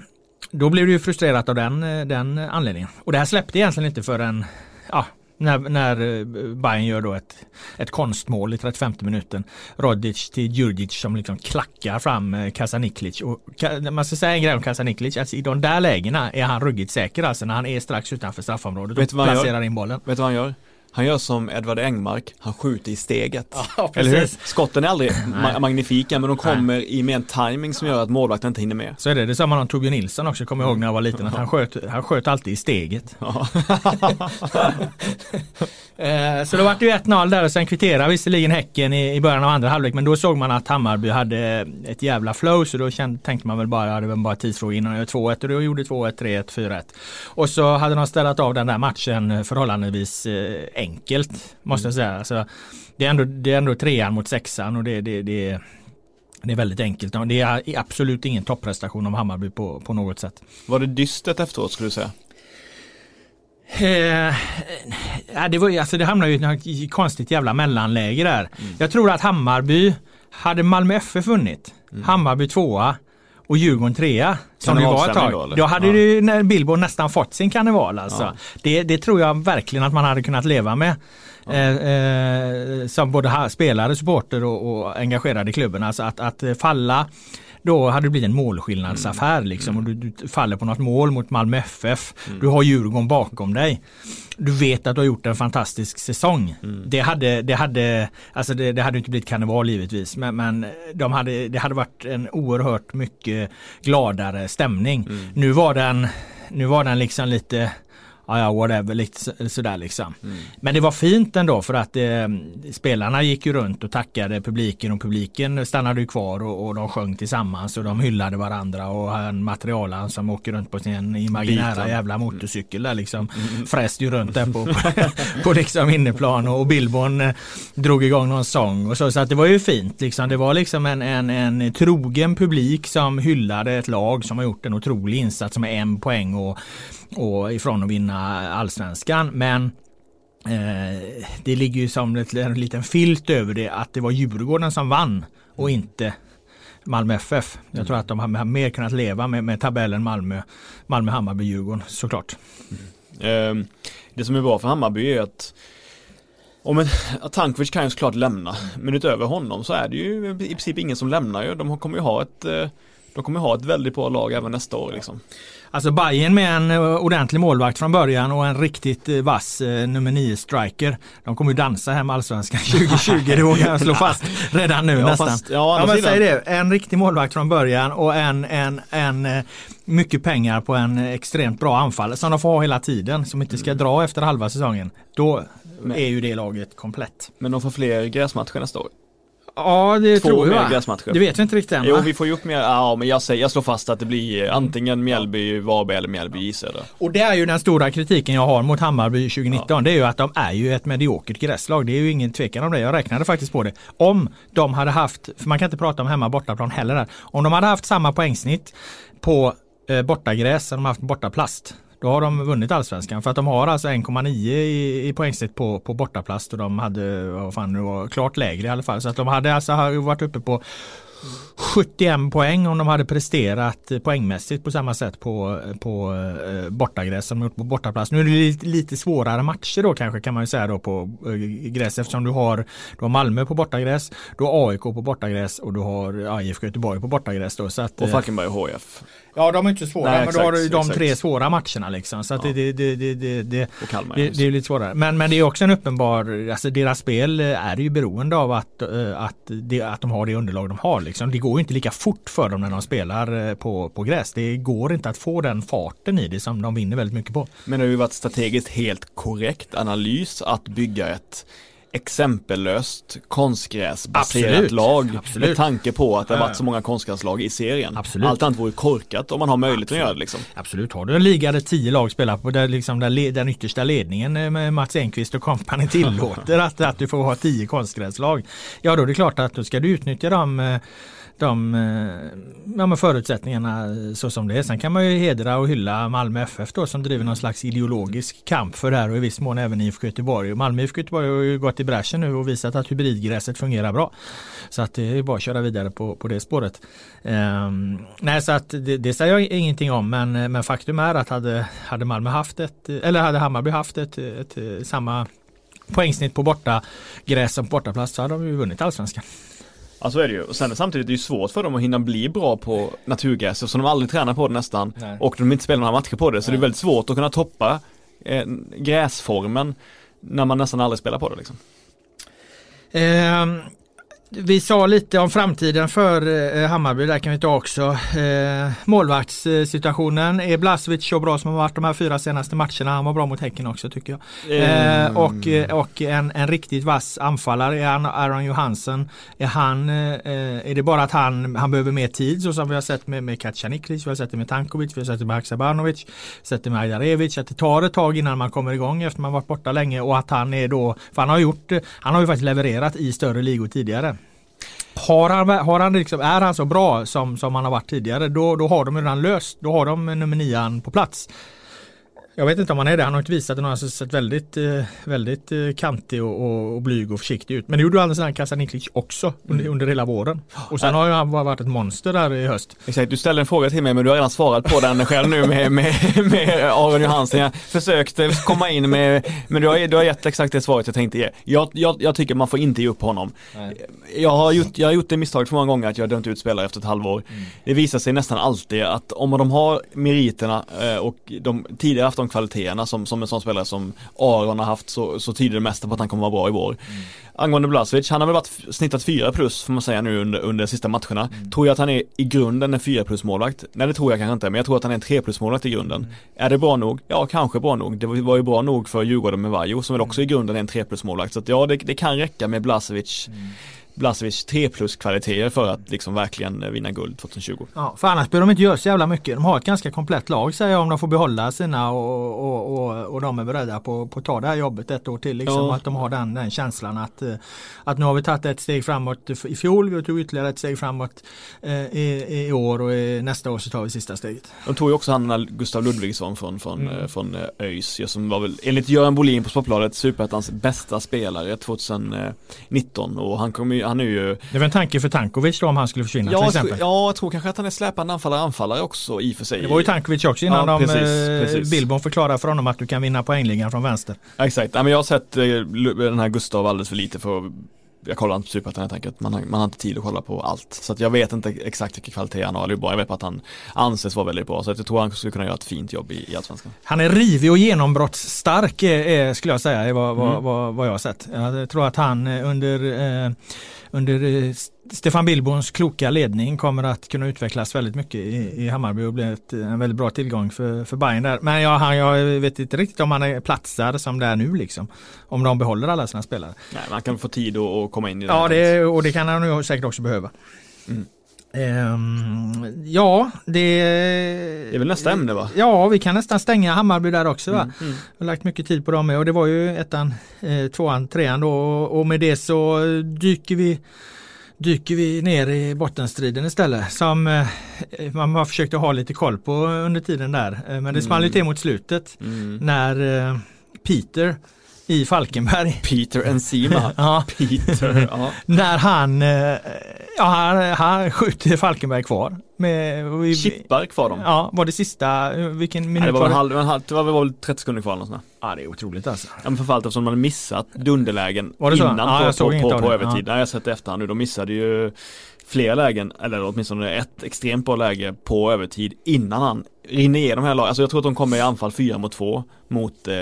då blev du frustrerat av den, eh, den anledningen. Och det här släppte egentligen inte förrän ja, när, när eh, Bayern gör då ett, ett konstmål i 35 minuten. Rodic till Djurdjic som liksom klackar fram eh, Kasaniklic. Och man ska säga en grej om Kasaniklic. Alltså I de där lägena är han ruggigt säker alltså när han är strax utanför straffområdet och placerar in bollen. Vet du vad han gör? Han gör som Edvard Engmark, han skjuter i steget. Ja, Eller hur? Skotten är aldrig ma- magnifika men de kommer i med en timing som gör att målvakten inte hinner med. Så är det. Det sa man om Torbjörn Nilsson också, kommer jag ihåg när jag var liten, att han sköt, han sköt alltid i steget. Ja. Eh, Så då var det ju 1-0 där och sen kvitterade visserligen Häcken i, i början av andra halvlek men då såg man att Hammarby hade ett jävla flow så då kände, tänkte man väl bara, ja, det var bara tidsfråga innan de gör 2-1 och då gjorde 2-1, 3-1, 4-1. Och så hade de ställt av den där matchen förhållandevis eh, enkelt måste jag säga. Så det, är ändå, det är ändå trean mot sexan och det, det, det, det är väldigt enkelt. Det är absolut ingen topprestation av Hammarby på, på något sätt. Var det dystert efteråt skulle du säga? Eh, det, var, alltså det hamnade ju i ett konstigt jävla mellanläge där. Mm. Jag tror att Hammarby, hade Malmö FF vunnit, Hammarby tvåa och Djurgården trea, som det var ett tag. då? Då, hade Ja. ju när Billborn nästan fått sin karneval alltså. Ja. Det, det tror jag verkligen att man hade kunnat leva med. Eh, eh, som både spelare, supporter och, och engagerade i klubben. Alltså att, att falla då hade det blivit en målskillnadsaffär liksom och du, du faller på något mål mot Malmö FF. Du har Djurgården bakom dig. Du vet att du har gjort en fantastisk säsong. Det hade, det hade, alltså det, det hade inte blivit karneval givetvis men, men de hade, det hade varit en oerhört mycket gladare stämning. Nu var den, nu var den liksom lite Ja, ja, whatever, lite så- sådär liksom. Men det var fint ändå för att eh, spelarna gick ju runt och tackade publiken och publiken stannade ju kvar och, och de sjöng tillsammans och de hyllade varandra och han materialen som åker runt på sin imaginära Beatlen. jävla motorcykel där liksom fräste ju runt där på, på, på liksom inneplan och Billborn eh, drog igång någon sång och så, så att det var ju fint liksom. Det var liksom en, en, en trogen publik som hyllade ett lag som har gjort en otrolig insats med en poäng och, och ifrån att vinna allsvenskan. Men eh, det ligger ju som ett, en liten filt över det att det var Djurgården som vann och inte Malmö FF. Jag tror att de har mer kunnat leva med, med tabellen Malmö, Malmö, Hammarby, Djurgården såklart. Ehm, Det som är bra för Hammarby är att om en, att Tankovic kan ju såklart lämna, men utöver honom så är det ju i princip ingen som lämnar ju. De kommer ju ha ett eh, de kommer ha ett väldigt bra lag även nästa år liksom. Alltså Bayern med en eh, ordentlig målvakt från början och en riktigt eh, vass eh, nummer 9 striker. De kommer ju dansa hem allsvenskan 2020, det vågar jag slå fast redan nu Ja, nästan. fast- ja, andra men säg det, en riktig målvakt från början och en, en, en mycket pengar på en extremt bra anfall som de får ha hela tiden som inte ska Mm. dra efter halva säsongen. Då är ju det laget komplett. Men de får fler gräsmatcher nästa år. Ja, det Två tror jag. gräsmatcher. Det vet jag inte riktigt än. Jo, vi får ju upp mer, ja men jag säger, jag slår fast att det blir antingen Mjällby, Varberg eller Mjällby i södra. Och det är ju den stora kritiken jag har mot Hammarby 2019. Det är ju att de är ju ett mediokert gräslag. Det är ju ingen tvekan om det. Jag räknade faktiskt på det. Om de hade haft, för man kan inte prata om hemma bortaplan heller där. Om de hade haft samma poängsnitt på eh, bortagräs som de haft bortaplast. Då har de vunnit allsvenskan för att de har alltså 1,9 i, i poängsnitt på, på bortaplast och de hade, vad fan det var, klart lägre i alla fall. Så att de hade alltså varit uppe på 71 poäng om de hade presterat poängmässigt på samma sätt på, på eh, bortagräs som de gjort på bortaplats. Nu är det lite, lite svårare matcher då kanske kan man ju säga då på eh, gräs eftersom du har, du har Malmö på bortagräs, du har AIK på bortagräs och du har IFK Göteborg på bortagräs då. Så att, Och Falkenberg och HF. Ja de är inte så svåra Nej, men då har du de exakt. tre svåra matcherna liksom. Så att Ja. det, det, det, det, det, Kalmar. det, det är lite svårare. Men, men det är också en uppenbar, alltså deras spel är ju beroende av att, eh, att, det, att de har det underlag de har. Liksom. Det går ju inte lika fort för dem när de spelar eh, på, på gräs. Det går inte att få den farten i det som de vinner väldigt mycket på. Men det har ju varit strategiskt helt korrekt analys att bygga ett exempellöst konstgräsbaserat Absolut, lag absolut. med tanke på att det har varit så många konstgräslag i serien. Absolut. Allt annat vore korkat om man har möjlighet att göra det liksom. Absolut, har du en liga där tio lag spelar på där liksom där den yttersta ledningen eh, med Mats Enqvist och kompani tillåter att, att du får ha tio konstgräslag. Ja då är det klart att då ska du utnyttja dem eh, de eh, ja, förutsättningarna så som det är. Sen kan man ju hedra och hylla Malmö FF då som driver någon slags ideologisk kamp för det här och i viss mån även IFK Göteborg. Och Malmö IFK Göteborg har ju gått i bräschen nu och visat att hybridgräset fungerar bra. Så att det är bara att köra vidare på, på det spåret. Ehm, nej så att det, det säger jag ingenting om men, men faktum är att hade, hade Malmö haft ett eller hade Hammarby haft ett, ett, ett samma poängsnitt på borta gräs som på bortaplats så hade de ju vunnit allsvenskan. Ja så är det ju. Och sen samtidigt är det ju svårt för dem att hinna bli bra på naturgräs eftersom de aldrig tränar på det nästan. Nej. Och de inte spelar några matcher på det. Så Nej. det är väldigt svårt att kunna toppa eh, gräsformen när man nästan aldrig spelar på det liksom. Eh, vi sa lite om framtiden för eh, Hammarby, där kan vi ta också. Eh, målvaktssituationen, är Blasevic så bra som har varit de här fyra senaste matcherna? Han var bra mot Häcken också tycker jag. Eh, Mm. och och en, en riktigt vass anfallare, är han Aaron Johansson? Är han, är det bara att han, han behöver mer tid så som vi har sett med, med Kacaniklic, vi har sett det med Tankovic, vi har sett det med Haksabanovic, sett det med Ajdarevic, att det tar ett tag innan man kommer igång efter man varit borta länge och att han är då, för han har gjort, han har ju faktiskt levererat i större ligor tidigare. Har han, har han liksom, är han så bra som, som han har varit tidigare då, då har de redan löst, då har de nummer nian på plats. Jag vet inte om han är det, han har inte visat det, han har alltså sett väldigt, eh, väldigt eh, kantig och, och, och blyg och försiktig ut. Men det gjorde ju andra sidan Kasaniklic också under, under hela våren. Och sen har ju han varit ett monster där i höst. Exakt, du ställde en fråga till mig men du har redan svarat på den själv nu med, med, med Aron Johansson. Jag försökte komma in med, men du har, du har gett exakt det svaret jag tänkte ge. Jag, jag, jag tycker man får inte ge upp honom. Jag har, gjort, jag har gjort det misstaget för många gånger att jag har dömt ut spelare efter ett halvår. Det visar sig nästan alltid att om de har meriterna eh, och de tidigare haft de kvaliteterna som, som en sån spelare som Aron har haft så, så tyder det mesta på att han kommer vara bra i vår. Angående Blasevic, han har väl varit snittat 4 plus får man säga nu under, under de sista matcherna. Tror jag att han är i grunden en 4 plus målvakt? Nej det tror jag kanske inte, men jag tror att han är en 3 plus målvakt i grunden. Är det bra nog? Ja, kanske bra nog. Det var ju bra nog för Djurgården med Vajo som väl också i grunden är en 3 plus målvakt. Så att ja, det, det kan räcka med Blasevic Blasevic 3 plus kvaliteter för att liksom verkligen eh, vinna guld 2020. Ja, för annars behöver de inte göra så jävla mycket. De har ett ganska komplett lag säger jag om de får behålla sina och, och, och, och de är beredda på, på att ta det här jobbet ett år till. Liksom, Ja. Att de har den, den känslan att, eh, att nu har vi tagit ett steg framåt i fjol, vi tog ytterligare ett steg framåt eh, i, i år och i, nästa år så tar vi sista steget. De tog ju också han Gustav Ludvigsson från, från, Mm. från ÖIS som var väl enligt Göran Bolin på Sportbladet Superettans bästa spelare 2019 och han kommer ju, han är ju Det var en tanke för Tankovic då om han skulle försvinna till Ja, exempel. ja, jag tror kanske att han är släpande anfallare anfallare också i och för sig. Det var ju Tankovic också innan Ja, precis, eh, precis. Billborn förklarade för honom att du kan vinna poängligan från vänster. Ja, Exakt, Nej, men jag har sett eh, den här Gustav alldeles för lite för att jag kollar inte på Superettan helt enkelt. Man har, man har inte tid att kolla på allt. Så att jag vet inte exakt vilken kvalitet han har eller hur bra. Jag vet bara att han anses vara väldigt bra. Så jag tror han skulle kunna göra ett fint jobb i, i Allsvenskan. Han är rivig och genombrottsstark är, är, skulle jag säga är vad, vad, Mm. vad, vad jag har sett. Jag tror att han eh, under, eh, under eh, Stefan Billborns kloka ledning kommer att kunna utvecklas väldigt mycket i, i Hammarby och bli ett, en väldigt bra tillgång för, för Bayern där. Men jag, han, jag vet inte riktigt om han är platsar som det är nu liksom. Om de behåller alla sina spelare. Nej, man kan få tid att, komma in i det. Ja, det, och det kan han ju säkert också behöva. Mm. Ehm, ja, det... Det är väl nästa ämne va? Ja, vi kan nästan stänga Hammarby där också va? Mm, mm. Jag har lagt mycket tid på dem och det var ju ettan, eh, tvåan, trean då och med det så dyker vi dyker vi ner i bottenstriden istället som eh, man har försökt att ha lite koll på under tiden där. Eh, Men det small ju till mot slutet Mm. när eh, Peter i Falkenberg Peter Enzima. ja, Peter, ja. när han, eh, ja, han, han skjuter Falkenberg kvar. Med, vi- Chippar kvar dem. Ja, var det sista, vilken Nej, minut det var, det? halv, en halv, det var väl 30 sekunder kvar eller. Ja, det är otroligt alltså. Ja men framförallt eftersom de hade missat dunderlägen Var det så? innan Ja, på, på, på, på övertid. Ja. Nej, jag har sett det efterhand nu. De missade ju flera lägen, eller åtminstone ett extremt bra läge på övertid innan han rinner igenom hela laget. Alltså jag tror att de kommer i anfall 4 mot 2 mot eh,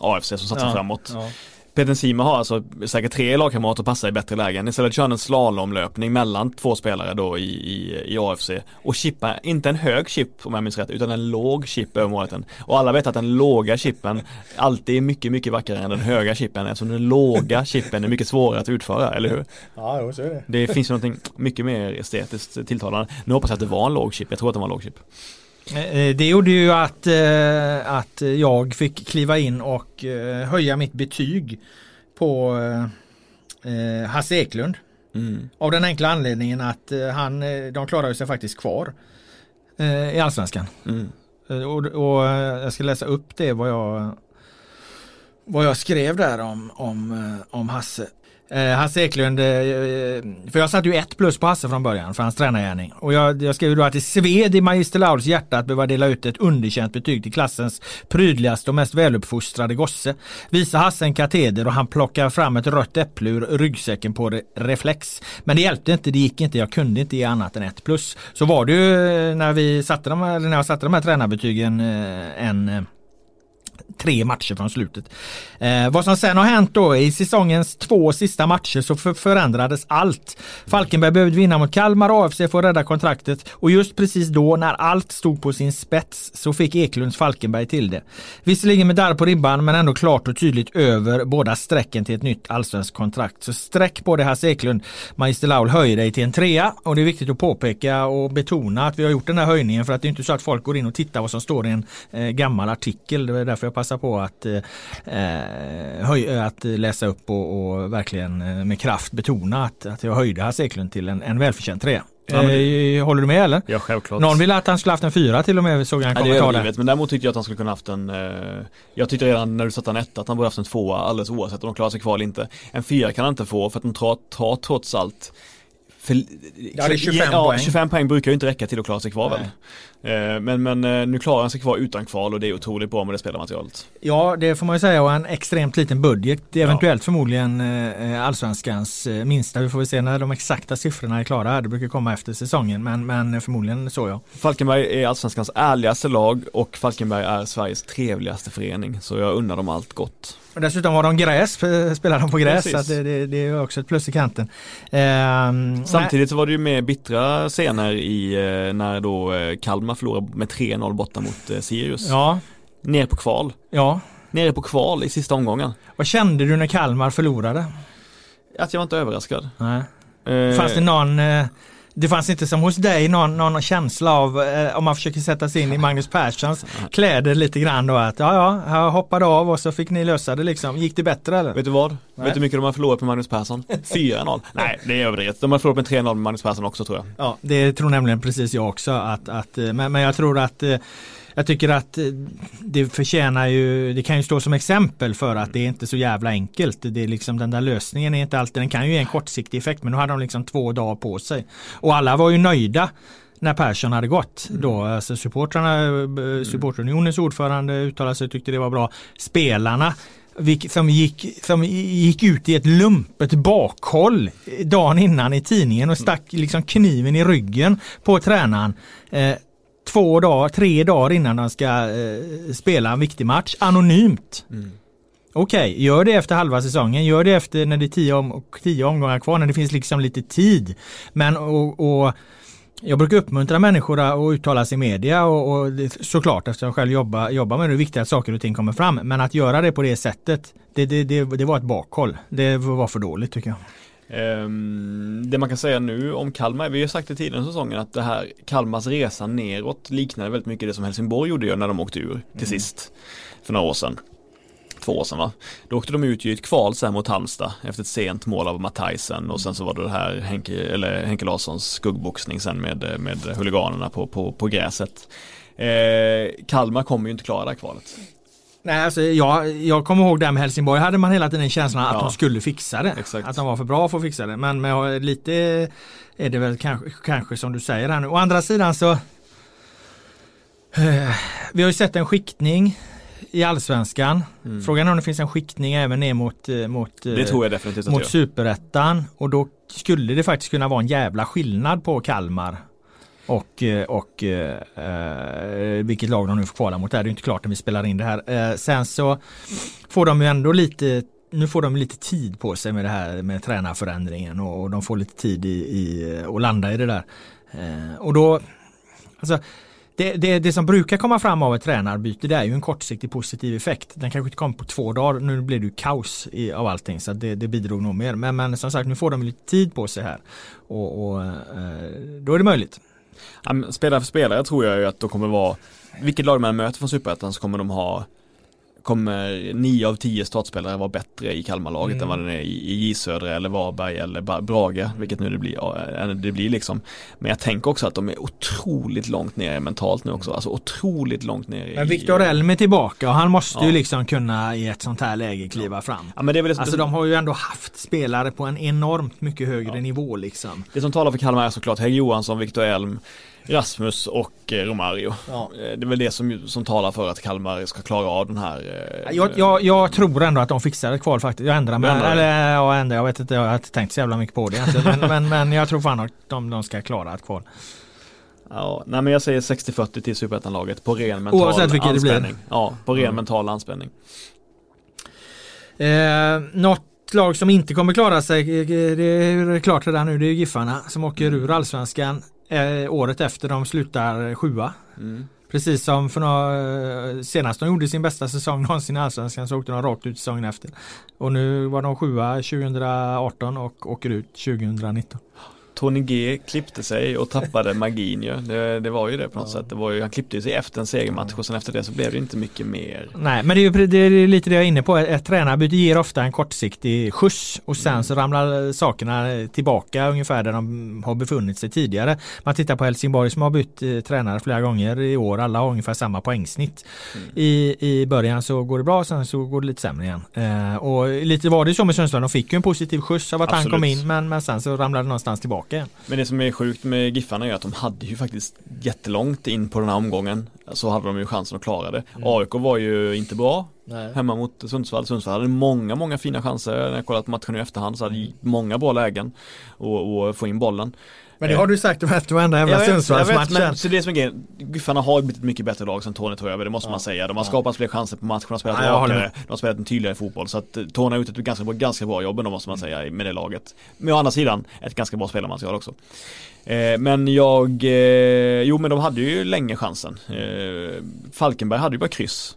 AFC som satsar Ja, framåt. ja. Peter Sima har alltså säkert tre lagkamrater att passa i bättre lägen. Istället kör han en slalomlöpning mellan två spelare då i, i, i AFC och chippar, inte en hög chip om jag minns rätt, utan en låg chip över målvakten. Och alla vet att den låga chippen alltid är mycket, mycket vackrare än den höga chippen eftersom den låga chippen är mycket svårare att utföra, eller hur? Ja, jo, så är det. Det finns ju någonting mycket mer estetiskt tilltalande. Nu hoppas jag att det var en låg chip, jag tror att det var en låg chip. Eh, Det gjorde ju att, eh, att jag fick kliva in och eh, höja mitt betyg på eh, eh, Hasse Eklund. Mm. Av den enkla anledningen att eh, han, eh, de klarade sig faktiskt kvar eh, i Allsvenskan. Mm. Eh, Och, och eh, jag ska läsa upp det vad jag vad jag skrev där om, om, eh, om Hasse. Eh, Hasse Eklund, eh, eh, för jag satte ju ett plus på Hasse från början för hans tränargärning. Och jag, jag skrev då att det sved i Magister Lauds hjärta att behöva dela ut ett underkänt betyg till klassens prydligaste och mest väluppfostrade gosse. Visa Hasse en kateder och han plockar fram ett rött äpple ur ryggsäcken på re- reflex. Men det hjälpte inte, det gick inte, jag kunde inte ge annat än ett plus. Så var det ju eh, när vi satte de här, när jag satte de här tränarbetygen eh, en eh, tre matcher från slutet. Eh, vad som sen har hänt då i säsongens två sista matcher så för förändrades allt. Falkenberg behövde vinna mot Kalmar och AFC för att rädda kontraktet och just precis då när allt stod på sin spets så fick Eklunds Falkenberg till det. Visserligen med darr på ribban men ändå klart och tydligt över båda strecken till ett nytt allsvenskt kontrakt. Så sträck på det Hasse Eklund. Magister Laul höjer dig till en trea och det är viktigt att påpeka och betona att vi har gjort den här höjningen för att det är inte så att folk går in och tittar vad som står i en eh, gammal artikel. Det är därför jag passar på att, eh, höj, att läsa upp och, och verkligen eh, med kraft betona att, att jag höjde Hasse Eklund till en, en välförtjänt trea. Ja, Eh, Håller du med eller? Ja, självklart. Någon ville att han skulle haft en fyra till och med såg jag en det kommentar där. men däremot tyckte jag att han skulle kunna haft en eh, Jag tyckte redan när du satte en etta att han borde haft en tvåa alldeles oavsett om de klarar sig kvar eller inte En fyra kan han inte få för att de tar, tar trots allt för, Ja, det är 25 ja, poäng. 25 poäng brukar ju inte räcka till att klara sig kvar väl eh, Men, men eh, nu klarar han sig kvar utan kval och det är otroligt bra med det spelarmaterialet Ja, det får man ju säga och en extremt liten budget. Det är eventuellt förmodligen eh, allsvenskans eh, minsta. Vi får väl se när de exakta siffrorna är klara. Det brukar komma efter säsongen, men, men förmodligen så ja. Falkenberg är allsvenskans ärligaste lag och Falkenberg är Sveriges trevligaste förening så jag undrar dem allt gott Och dessutom har de gräs, eh, spelar de på gräs, Precis. så det, det, det är också ett plus i kanten. Ehm, Samtidigt så var det ju mer bittra scener i eh, när då eh, Kalmar förlorade med 3-0 borta mot eh, Sirius. Ja, Ner på kval. ja. Nere på kval i sista omgången. Vad kände du när Kalmar förlorade? Att jag var inte överraskad. Nej. Eh, Fanns det någon eh, det fanns inte som hos dig någon, någon känsla av, eh, om man försöker sätta sig in i Magnus Perssons kläder lite grann då att ja ja, jag hoppade av och så fick ni lösa det liksom. Gick det bättre eller? Vet du vad? Nej. Vet du hur mycket de har förlorat med Magnus Persson? 4-0. Nej, det är överdrivet. De har förlorat med 3-0 med Magnus Persson också tror jag. Ja, det tror nämligen precis jag också. Att, att, eh, men, men jag tror att eh, jag tycker att eh, det förtjänar ju, det kan ju stå som exempel för att det är inte så jävla enkelt. Det är liksom den där lösningen är inte alltid, den kan ju ge en kortsiktig effekt men nu hade de liksom två dagar på sig. Och alla var ju nöjda när Persson hade gått då. Alltså supportrarna, eh, supportunionens ordförande uttalade sig och tyckte det var bra. Spelarna som gick, som gick ut i ett lumpet bakhåll dagen innan i tidningen och stack liksom kniven i ryggen på tränaren. Eh, två dagar, tre dagar innan de ska eh, spela en viktig match anonymt. Okej, gör det efter halva säsongen, gör det efter när det är tio, om, tio omgångar kvar, när det finns liksom lite tid. Men och, och jag brukar uppmuntra människor att uttala sig i media och, och såklart eftersom jag själv jobbar, jobbar med det är viktigt att saker och ting kommer fram. Men att göra det på det sättet, det, det, det, det var ett bakhåll. Det var för dåligt tycker jag. Ehm, det man kan säga nu om Kalmar, vi har sagt det tidigare i säsongen att det här Kalmars resa neråt liknade väldigt mycket det som Helsingborg gjorde när de åkte ur till sist. För några år sedan. Två år sedan va? Då åkte de ut i ett kval sen mot Halmstad efter ett sent mål av Matthijsen och sen så var det det här Henke, eller Henke Larssons skuggboxning sen med, med huliganerna på, på, på gräset. Eh, Kalmar kommer ju inte klara det här kvalet. Nej, alltså, jag, jag kommer ihåg där med Helsingborg hade man hela tiden känslan att Ja. de skulle fixa det. Exakt. Att de var för bra för att fixa det. Men med, lite är det väl kanske, kanske som du säger här nu. Å andra sidan så eh, Vi har ju sett en skiktning i allsvenskan. Frågan är om det finns en skiktning även ner mot, eh, mot, eh, Det tror jag definitivt att det mot superettan. Och då skulle det faktiskt kunna vara en jävla skillnad på Kalmar och, eh, och eh, eh, vilket lag de nu får kvala mot. Det är ju inte klart när vi spelar in det här. Eh, sen så får de ju ändå lite nu får de lite tid på sig med det här med tränarförändringen och, och de får lite tid i, i eh, att landa i det där. Eh, och då alltså, det, det, det som brukar komma fram av ett tränarbyte det är ju en kortsiktig positiv effekt. Den kanske inte kommer på två dagar. Nu blir det ju kaos i, av allting så det, det bidrog nog mer. Men, men som sagt nu får de lite tid på sig här. Och, och eh, då är det möjligt. Spelare för spelare tror jag ju att de kommer vara Vilket lag man möter från Superettan så kommer de ha Kommer nio av tio startspelare vara bättre i Kalmarlaget Mm. än vad den är i, i J Södra eller Varberg eller Brage Vilket nu det blir, ja, äh, det blir liksom Men jag tänker också att de är otroligt långt ner mentalt nu också Alltså otroligt långt ner Men Viktor Elm är tillbaka och han måste ju Ja. liksom kunna i ett sånt här läge kliva fram. Ja men det är väl det, Alltså de har ju ändå haft spelare på en enormt mycket högre nivå liksom. det som talar för Kalmar är såklart Hägg Johansson, Viktor Elm Rasmus och eh, Romario Ja. Eh, Det är väl det som, som talar för att Kalmar ska klara av den här eh, Jag, jag, jag tror ändå att de fixar ett kval faktiskt. Jag ändrar mig. Eller jag ändrar, jag vet inte, jag har inte tänkt så jävla mycket på det egentligen. Men, men, men jag tror fan att de, de ska klara ett kval. Ja, nej men jag säger 60-40 till Superettan-laget på ren mental Oavsett vilket det blir. anspänning. Ja, på ren Mm. mental anspänning. Eh, något lag som inte kommer klara sig, det är klart redan nu, det är Giffarna som åker ur allsvenskan eh, året efter de slutar sjua. Mm. Precis som för några, senast de gjorde sin bästa säsong någonsin i Allsvenskan så åkte de rakt ut säsongen efter. Och nu var de sjua 2018 och åker ut 2019. Tony G klippte sig och tappade magin ju. Det, det var ju det på något sätt. Det var ju, han klippte sig efter en segermatch och sen efter det så blev det inte mycket mer. Nej men det är, ju, det är lite det jag är inne på. Ett tränarbyte ger ofta en kortsiktig skjuts och sen så ramlar sakerna tillbaka ungefär där de har befunnit sig tidigare. Man tittar på Helsingborg som har bytt eh, tränare flera gånger i år. Alla har ungefär samma poängsnitt. I, I början så går det bra sen så går det lite sämre igen. Eh, och lite var det så med Sundsvall. De fick ju en positiv skjuts av att han kom Absolut. in men, men sen så ramlade det någonstans tillbaka igen. Men det som är sjukt med Giffarna är att de hade ju faktiskt jättelångt in på den här omgången så hade de ju chansen att klara det. AIK var ju inte bra hemma mot Sundsvall. Sundsvall hade många, många fina chanser. När jag kollat matchen i efterhand så hade de många bra lägen och, och få in bollen. Men det har du sagt efter varenda jävla Sundsvallsmatchen. så det som är grejen, Giffarna har blivit ett mycket bättre lag sen Tony tog över, det måste man säga. De har skapat fler chanser på matchen, de har spelat Ja, rakare, de har spelat en tydligare fotboll. Så att eh, Tony har gjort ett ganska bra, ganska bra jobb ändå måste man säga med det laget. Men å andra sidan, ett ganska bra spelarmaterial också. Eh, men jag, eh, jo men de hade ju länge chansen. Eh, Falkenberg hade ju bara kryss.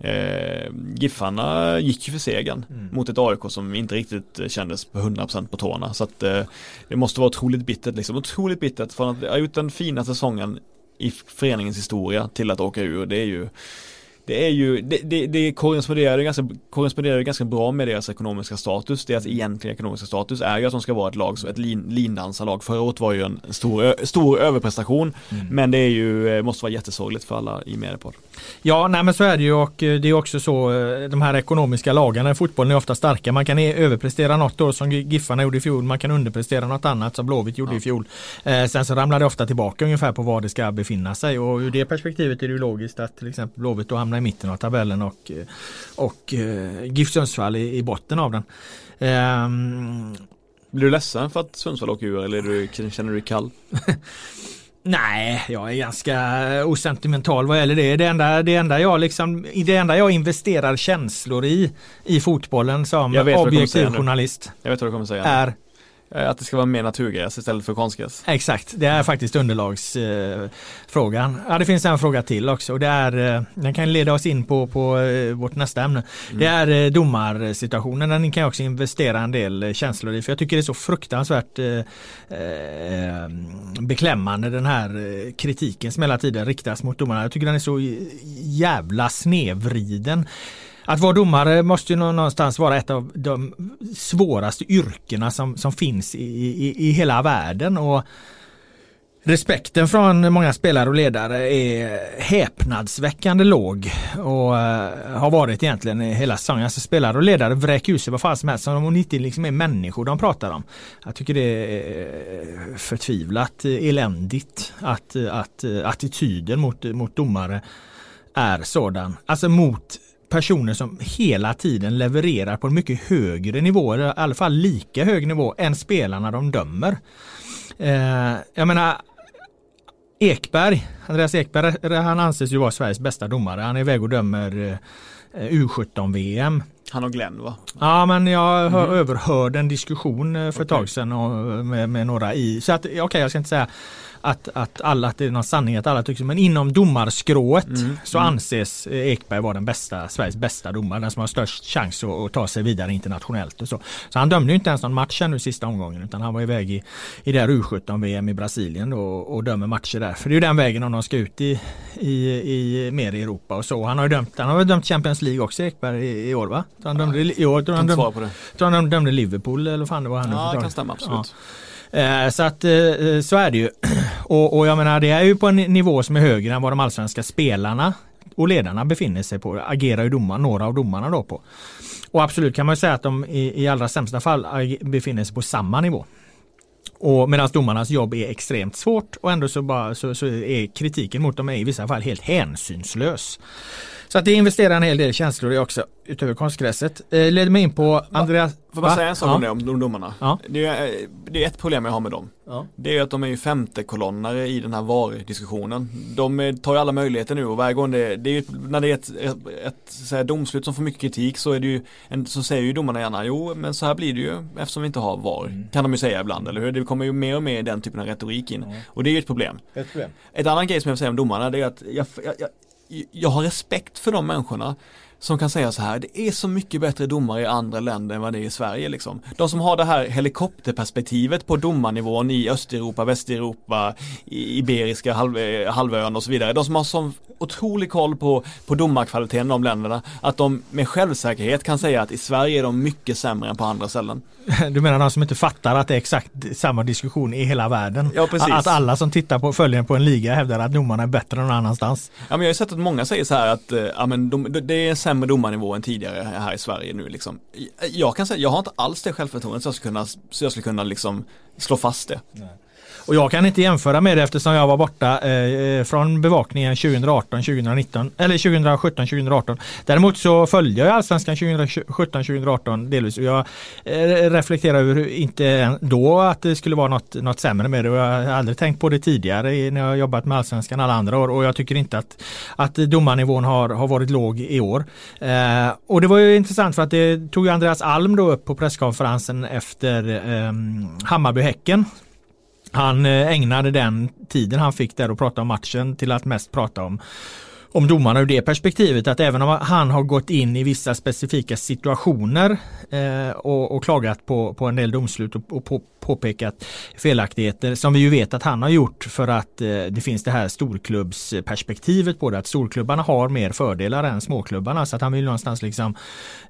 Eh, Giffarna gick ju för segern Mm. mot ett AIK som inte riktigt kändes på 100% på tårna. Så att eh, det måste vara otroligt bittert liksom. Otroligt bittert från att ha gjort den fina säsongen i föreningens historia till att åka ur. Det är ju det är ju, det, det, det korresponderar, ju ganska, korresponderar ganska bra med deras ekonomiska status. Deras egentliga ekonomiska status är ju att de ska vara ett lag, ett lin, lindansarlag. Förra året var ju en stor, stor överprestation. Men det är ju, eh, måste vara jättesorgligt för alla i Mediapod. Ja, nej men så är det ju och eh, det är också så eh, de här ekonomiska lagarna i fotbollen är ofta starka. Man kan e- överprestera något år som Giffarna gjorde i fjol. Man kan underprestera något annat som Blåvitt gjorde i fjol. Eh, sen så ramlar det ofta tillbaka ungefär på var det ska befinna sig och ur det perspektivet är det ju logiskt att till exempel Blåvitt då hamnar i mitten av tabellen och, eh, och eh, GIF Sundsvall i, i botten av den. Ehm, Blir du ledsen för att Sundsvall åker ur eller du, känner du dig kall? Nej, jag är ganska osentimental vad gäller det. Det enda, det enda, jag, liksom, det enda jag investerar känslor i i fotbollen som objektiv journalist Jag vet vad du kommer säga. är Att det ska vara mer naturgräs istället för konstgräs. Exakt, det är faktiskt underlagsfrågan. Eh, ja, det finns en fråga till också och det är, eh, den kan leda oss in på, på eh, vårt nästa ämne. Det är eh, domarsituationen, den kan jag också investera en del eh, känslor i för jag tycker det är så fruktansvärt eh, eh, beklämmande den här eh, kritiken som hela tiden riktas mot domarna. Jag tycker den är så jävla snedvriden. Att vara domare måste ju någonstans vara ett av de svåraste yrkena som, som finns i, i, i hela världen. Och Respekten från många spelare och ledare är häpnadsväckande låg och eh, har varit egentligen hela säsongen. Alltså spelare och ledare vräker ut sig vad fan som helst som om det inte liksom är människor de pratar om. Jag tycker det är eh, förtvivlat eländigt att, att eh, attityden mot, mot domare är sådan. Alltså mot personer som hela tiden levererar på en mycket högre nivå, eller i alla fall lika hög nivå än spelarna de dömer. Eh, jag menar Ekberg, Andreas Ekberg, han anses ju vara Sveriges bästa domare. Han är iväg och dömer eh, U17-VM. Han och Glenn va? Ja men jag hör, överhörde en diskussion eh, för ett tag sedan med, med några i. Så att okej okay, jag ska inte säga att, att alla, att det är någon sanning att alla tycker men inom domarskrået så anses Ekberg vara den bästa, Sveriges bästa domare. Den som har störst chans att, att ta sig vidare internationellt och så. Så han dömde ju inte ens någon match nu sista omgången utan han var iväg i, i det här U17-VM i Brasilien då, och dömer matcher där. För det är ju den vägen om de ska ut i, i, i mer i Europa och så. Han har ju dömt, han har väl dömt Champions League också Ekberg i, i år va? Så han dömde i år, tror han dömde, tror han dömde Liverpool eller vad fan det var han Ja, det kan stämma absolut. Eh, Eh, så att eh, eh, så är det ju. Och, och jag menar det är ju på en nivå som är högre än vad de allsvenska spelarna och ledarna befinner sig på. Agerar ju domar, några av domarna då på. Och absolut kan man ju säga att de i, i allra sämsta fall befinner sig på samma nivå. Och medan domarnas jobb är extremt svårt och ändå så, bara, så, så är kritiken mot dem i vissa fall helt hänsynslös. Så att det investerar en hel del känslor i också utöver konstgräset. Eh, leder mig in på Andreas. Får Va? säga en sak Ja. om det, om de domarna. Ja. Det, är, eh, det är ett problem jag har med dem. Ja. Det är att de är ju femte kolonnare i den här VAR-diskussionen. De eh, tar ju alla möjligheter nu och varje gång det, det är ju, när det är ett, ett, ett här, domslut som får mycket kritik så är det ju, en, så säger ju domarna gärna, jo men så här blir det ju eftersom vi inte har VAR. Mm. Kan de ju säga ibland, eller hur? Det kommer ju mer och mer den typen av retorik in. Och det är ju ett problem. Ett problem. Ett annat grej som jag vill säga om domarna det är att jag, jag, jag, jag har respekt för de människorna som kan säga så här, det är så mycket bättre domare i andra länder än vad det är i Sverige liksom. De som har det här helikopterperspektivet på domarnivån i Östeuropa, Västeuropa, i Iberiska halv, eh, halvön och så vidare. De som har sån otrolig koll på, på domarkvaliteten i de länderna, att de med självsäkerhet kan säga att i Sverige är de mycket sämre än på andra ställen. Du menar de som inte fattar att det är exakt samma diskussion i hela världen? Ja, precis. Att alla som tittar på följer på en liga hävdar att domarna är bättre någon annanstans. Ja men jag har ju sett att många säger så här att eh, ja, men de, det är sämre domarnivå än tidigare här i Sverige nu liksom. Jag kan säga, jag har inte alls det självförtroendet så jag skulle kunna, så jag skulle kunna liksom slå fast det. Och jag kan inte jämföra med det eftersom jag var borta eh, eh från bevakningen 2018, 2019 eller 2017, 2018. Däremot så följde jag allsvenskan 2017, 2018 delvis och jag eh, reflekterar över hur, inte då att det skulle vara något, något sämre med det och jag har aldrig tänkt på det tidigare när jag har jobbat med allsvenskan alla andra år och jag tycker inte att, att domarnivån har, har varit låg i år. Eh, och det var ju intressant för att det tog Andreas Alm då upp på presskonferensen efter eh, Hammarby-Häcken han eh, ägnade den tiden han fick där och prata om matchen till att mest prata om om domarna ur det perspektivet att även om han har gått in i vissa specifika situationer eh, och, och klagat på, på en del domslut och, och på, påpekat felaktigheter som vi ju vet att han har gjort för att eh, det finns det här storklubbsperspektivet på det att storklubbarna har mer fördelar än småklubbarna. Så att han vill någonstans liksom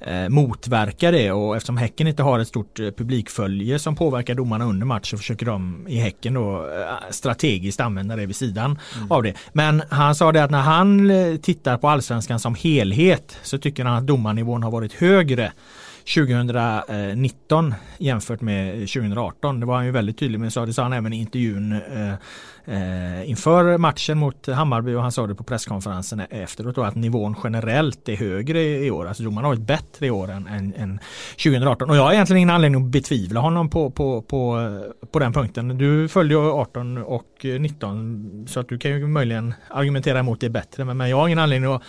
eh, motverka det. Och eftersom Häcken inte har ett stort eh, publikfölje som påverkar domarna under match så försöker de i Häcken då eh, strategiskt använda det vid sidan av det. Men han sa det att när han Eh, tittar på allsvenskan som helhet så tycker han att domarnivån har varit högre. 2019 jämfört med 2018. Det var han ju väldigt tydlig med. Det sa han även i intervjun eh, eh, inför matchen mot Hammarby och han sa det på presskonferensen efteråt då, att nivån generellt är högre i år. Alltså Roman har varit bättre i år än, än, än 2018. Och jag har egentligen ingen anledning att betvivla honom på, på, på, på den punkten. Du följde ju 18 och 19 så att du kan ju möjligen argumentera emot det bättre. Men, men jag har ingen anledning att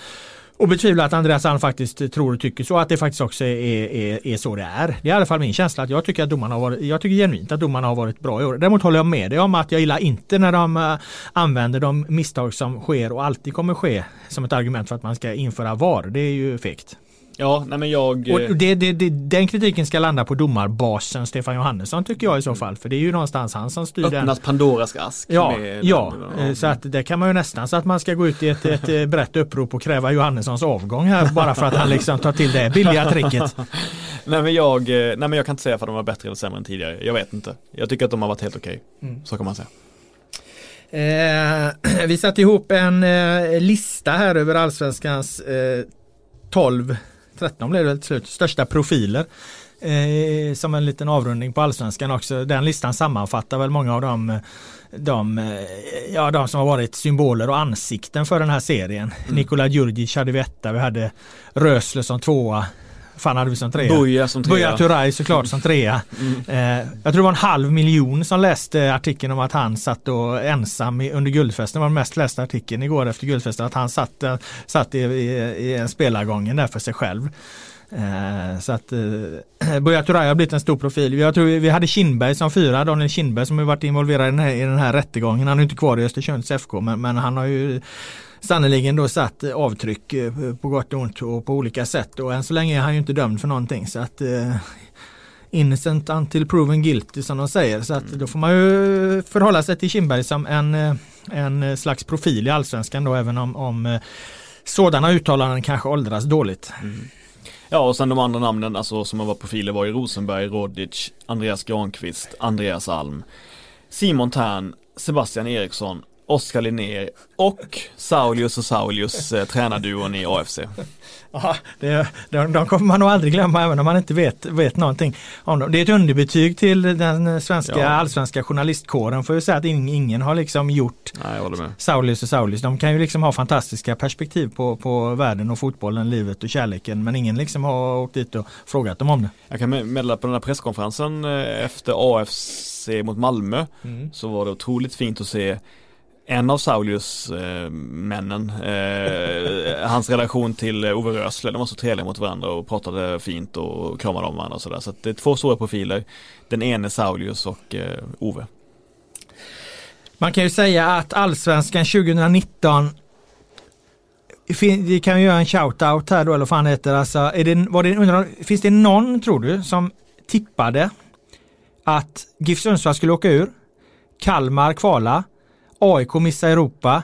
och betvivla att Andreas Alm faktiskt tror och tycker så att det faktiskt också är, är, är så det är. Det är i alla fall min känsla att jag tycker att domarna har varit, jag tycker genuint att domarna har varit bra i år. Däremot håller jag med dig om att jag gillar inte när de eh, använder de misstag som sker och alltid kommer ske som ett argument för att man ska införa VAR. Det är ju fegt. Ja, nej men jag... eh, Och det, det, det, den kritiken ska landa på domarbasen Stefan Johannesson tycker jag i så fall. För det är ju någonstans han som styr den. Öppnas Pandoras ask. Ja, ja, den- eh, så att det kan man ju nästan så att man ska gå ut i ett, ett eh, brett upprop och kräva Johannessons avgång här bara för att han liksom tar till det billiga tricket. Nej men jag, eh, nej men jag kan inte säga för att de var bättre eller sämre än tidigare. Jag vet inte. Jag tycker att de har varit helt okej. Mm. Så kan man säga. Eh, vi satte ihop en eh, lista här över allsvenskans eh, 12, 13 blev det till slut, största profiler. Eh, som en liten avrundning på allsvenskan också. Den listan sammanfattar väl många av de, de, eh, ja, de som har varit symboler och ansikten för den här serien. Nikola Djurdjic hade vi etta, vi hade Rösler som tvåa. Fan hade vi som trea? Buja som trea. Buya Turay såklart som trea. Eh, jag tror det var en halv miljon som läste artikeln om att han satt och ensam i, under guldfesten. Det var den mest lästa artikeln igår efter guldfesten. Att han satt, eh, satt i, i, i en spelargången där för sig själv. Eh, så att eh, Buya Turay har blivit en stor profil. Jag tror vi, hade Kindberg som fyra, Daniel Kindberg som har varit involverad i den här, i den här rättegången. Han är inte kvar i Östersunds FK men, men han har ju sannerligen då satt avtryck eh, på gott och ont och på olika sätt. Och än så länge är han ju inte dömd för någonting. Så att eh, innocent until proven guilty som de säger. Så att då får man ju förhålla sig till Kindberg som en, eh, en slags profil i allsvenskan då även om, om eh, sådana uttalanden kanske åldras dåligt. Ja och sen de andra namnen alltså som var profiler var ju Rosenberg, Rodic, Andreas Granqvist, Andreas Alm, Simon Tern, Sebastian Eriksson Oskar Linnér och Saulius och Saulius eh, tränarduon i AFC. Ja, det, de, de kommer man nog aldrig glömma även om man inte vet, vet någonting om dem. Det är ett underbetyg till den svenska ja. allsvenska journalistkåren får jag säga att ingen har liksom gjort Nej, Saulius och Saulius. De kan ju liksom ha fantastiska perspektiv på, på världen och fotbollen, livet och kärleken men ingen liksom har åkt dit och frågat dem om det. Jag kan meddela på den här presskonferensen eh, efter AFC mot Malmö mm. så var det otroligt fint att se en av Saulius eh, männen, eh, hans relation till eh, Ove Rösle, de var så trevliga mot varandra och pratade fint och kramade om varandra och sådär. Så, så det är två stora profiler. Den ene Saulius och eh, Ove. Man kan ju säga att allsvenskan 2019 vi kan ju göra en shout-out här då, eller vad fan heter alltså, är det, var det, undrar, Finns det någon, tror du, som tippade att GIF Sundsvall skulle åka ur, Kalmar kvala, AIK missa Europa,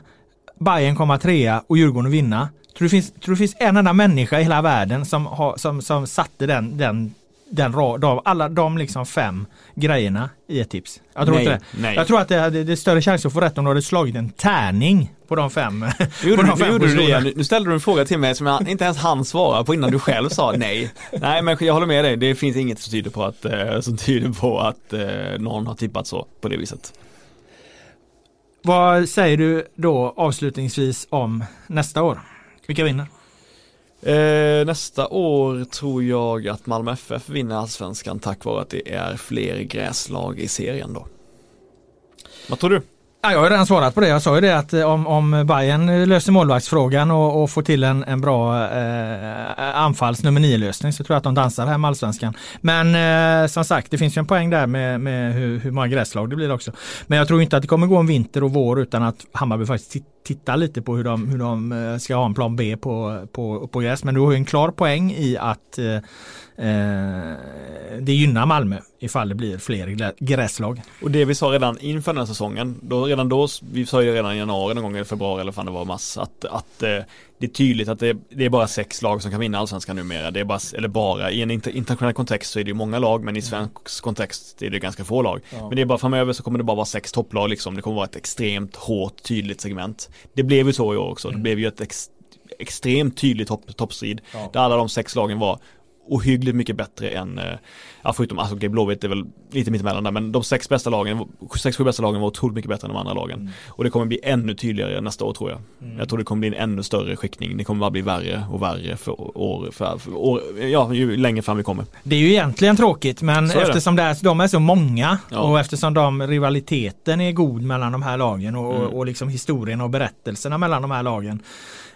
Bayern komma trea och Djurgården vinna. Tror du finns, tror det finns en enda människa i hela världen som, har, som, som satte den, den, den rad av alla de liksom fem grejerna i ett tips? Jag tror nej, inte det. Nej. Jag tror att det, är, det är större chans att få rätt om du hade slagit en tärning på de fem. Gjorde, de fem gjorde du det. Nu ställde du en fråga till mig som jag inte ens hann svara på innan du själv sa nej. Nej men jag håller med dig, det finns inget som tyder på att, eh, som tyder på att eh, någon har tippat så på det viset. Vad säger du då avslutningsvis om nästa år? Vilka vinner? Eh, nästa år tror jag att Malmö FF vinner allsvenskan tack vare att det är fler gräslag i serien då. Vad tror du? Ja, jag har redan svarat på det. Jag sa ju det att eh, om, om Bayern löser målvaktsfrågan och, och får till en, en bra eh, anfalls nummer 9 lösning så tror jag att de dansar här med allsvenskan. Men eh, som sagt, det finns ju en poäng där med, med hur, hur många gräslag det blir också. Men jag tror inte att det kommer gå en vinter och vår utan att Hammarby faktiskt tittar titta lite på hur de, hur de eh, ska ha en plan B på, på, på gräs. Men du har ju en klar poäng i att eh, eh det gynnar Malmö ifall det blir fler gräslag. Och det vi sa redan inför den här säsongen, då, redan då, vi sa ju redan i januari någon gång eller februari eller fan det var mass, att, att eh, det är tydligt att det, det, är bara sex lag som kan vinna allsvenskan numera. Det är bara, eller bara, i en inter, internationell kontext så är det ju många lag, men i svensk kontext är det ganska få lag. Ja. Men det är bara framöver så kommer det bara vara sex topplag liksom. Det kommer vara ett extremt hårt, tydligt segment. Det blev ju så i år också. Mm. Det blev ju ett ex, extremt tydligt topp, toppstrid. Ja. Där alla de sex lagen var ohyggligt mycket bättre än, eh, ja förutom, alltså okay, Blåvitt är väl lite mittemellan där, men de sex bästa lagen, sex, sju bästa lagen var otroligt mycket bättre än de andra lagen. Mm. Och det kommer bli ännu tydligare nästa år tror jag. Mm. Jag tror det kommer bli en ännu större skickning, det kommer bara bli värre och värre för år, för, för år ja ju längre fram vi kommer. Det är ju egentligen tråkigt, men så eftersom det. är, de är så många ja. och eftersom de rivaliteten är god mellan de här lagen och, mm. och liksom historien och berättelserna mellan de här lagen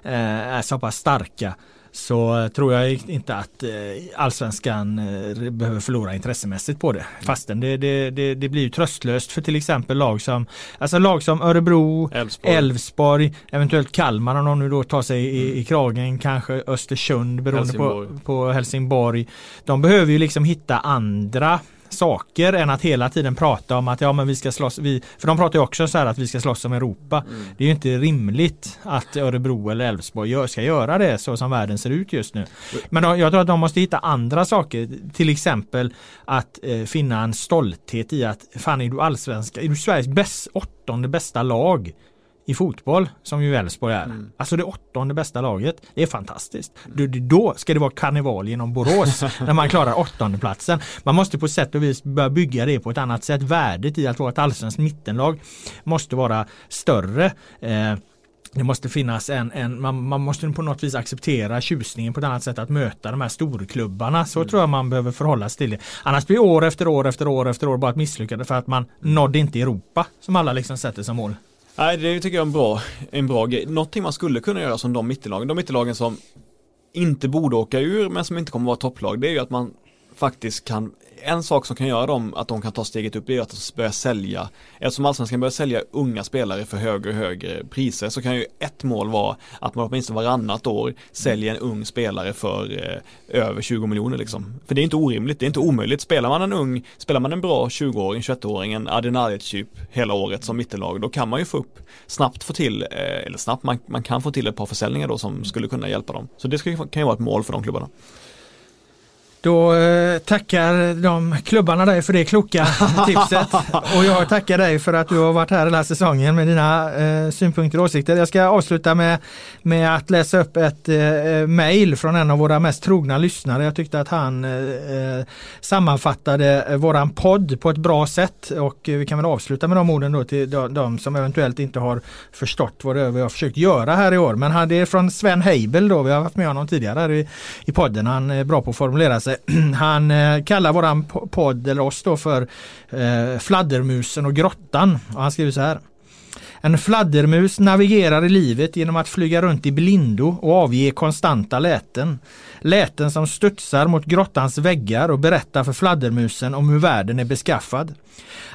eh, är så pass starka så tror jag inte att eh, allsvenskan eh, behöver förlora intressemässigt på det. Fastän det, det, det, det blir ju tröstlöst för till exempel lag som alltså lag som Örebro, Elfsborg, eventuellt Kalmar om de nu då tar sig i, i kragen, kanske Östersund beroende Helsingborg. På, på Helsingborg. De behöver ju liksom hitta andra saker än att hela tiden prata om att ja men vi ska slåss, vi, för de pratar ju också så här att vi ska slåss om Europa. Mm. Det är ju inte rimligt att Örebro eller Elfsborg ska göra det så som världen ser ut just nu. Men då, jag tror att de måste hitta andra saker, till exempel att eh, finna en stolthet i att fan är du allsvenska, är du Sveriges bäst, åttonde bästa lag i fotboll som ju Elfsborg är. Mm. Alltså det åttonde bästa laget. Det är fantastiskt. Mm. Då ska det vara karneval genom Borås när man klarar åttondeplatsen. Man måste på sätt och vis börja bygga det på ett annat sätt. Värdet i att vara ett allsvenskt mittenlag måste vara större. Eh, det måste finnas en, en man, man, måste på något vis acceptera tjusningen på ett annat sätt att möta de här storklubbarna. Så mm. tror jag man behöver förhålla sig till det. Annars blir år efter år efter år efter år bara ett misslyckande för att man nådde inte Europa som alla liksom sätter som mål. Nej, det tycker jag är en bra, en bra grej. Någonting man skulle kunna göra som de mittenlagen, de mittenlagen som inte borde åka ur men som inte kommer vara topplag, det är ju att man faktiskt kan en sak som kan göra dem att de kan ta steget upp är att de börjar sälja, eftersom allsvenskan börjar sälja unga spelare för högre och högre priser så kan ju ett mål vara att man åtminstone varannat år säljer en ung spelare för eh, över 20 miljoner liksom. För det är inte orimligt, det är inte omöjligt. Spelar man en ung, spelar man en bra 20-åring, 21-åring, en Adenaric typ hela året som mittenlag, då kan man ju få upp, snabbt få till, eh, eller snabbt, man, man kan få till ett par försäljningar då som skulle kunna hjälpa dem. Så det kan ju vara ett mål för de klubbarna. Då eh, tackar de klubbarna dig för det kloka tipset. Och jag tackar dig för att du har varit här hela säsongen med dina eh, synpunkter och åsikter. Jag ska avsluta med, med att läsa upp ett eh, mail från en av våra mest trogna lyssnare. Jag tyckte att han eh, eh sammanfattade våran podd på ett bra sätt och vi kan väl avsluta med de orden då till de, de som eventuellt inte har förstått vad det är vi har försökt göra här i år. Men han, det är från Sven Heibel då, vi har haft med honom tidigare här i, i podden. Han är bra på att formulera sig Han eh, kallar våran podd, eller oss då, för eh, Fladdermusen och grottan. Och han skriver så här. En fladdermus navigerar i livet genom att flyga runt i blindo och avge konstanta läten. Läten som studsar mot grottans väggar och berättar för fladdermusen om hur världen är beskaffad.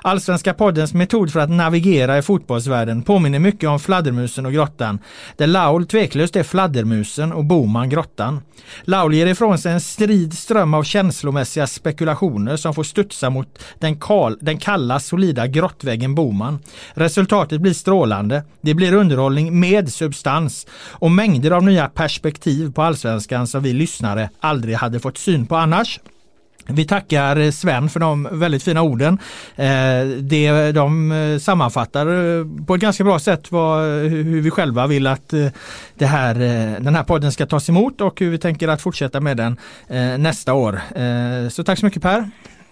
Allsvenska poddens metod för att navigera i fotbollsvärlden påminner mycket om fladdermusen och grottan. Där Laul tveklöst är fladdermusen och Boman grottan. Laul ger ifrån sig en strid ström av känslomässiga spekulationer som får studsa mot den, kal, den kalla solida grottväggen Boman. Resultatet blir strålande. Det blir underhållning med substans och mängder av nya perspektiv på allsvenskan som vi lyssnare aldrig hade fått syn på annars. Vi tackar Sven för de väldigt fina orden. Eh, det, de sammanfattar på ett ganska bra sätt vad, hur vi själva vill att eh, här, eh, den här podden ska tas emot och hur vi tänker att fortsätta med den nästa år. Så tack så mycket Per.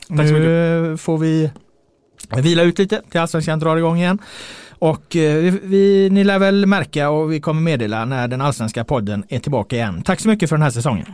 Tack så nu får vi vila ut lite till Allsvenskan drar igång igen. Och eh, vi, vi, ni lär väl märka och vi kommer meddela när den allsvenska podden är tillbaka igen. Tack så mycket för den här säsongen.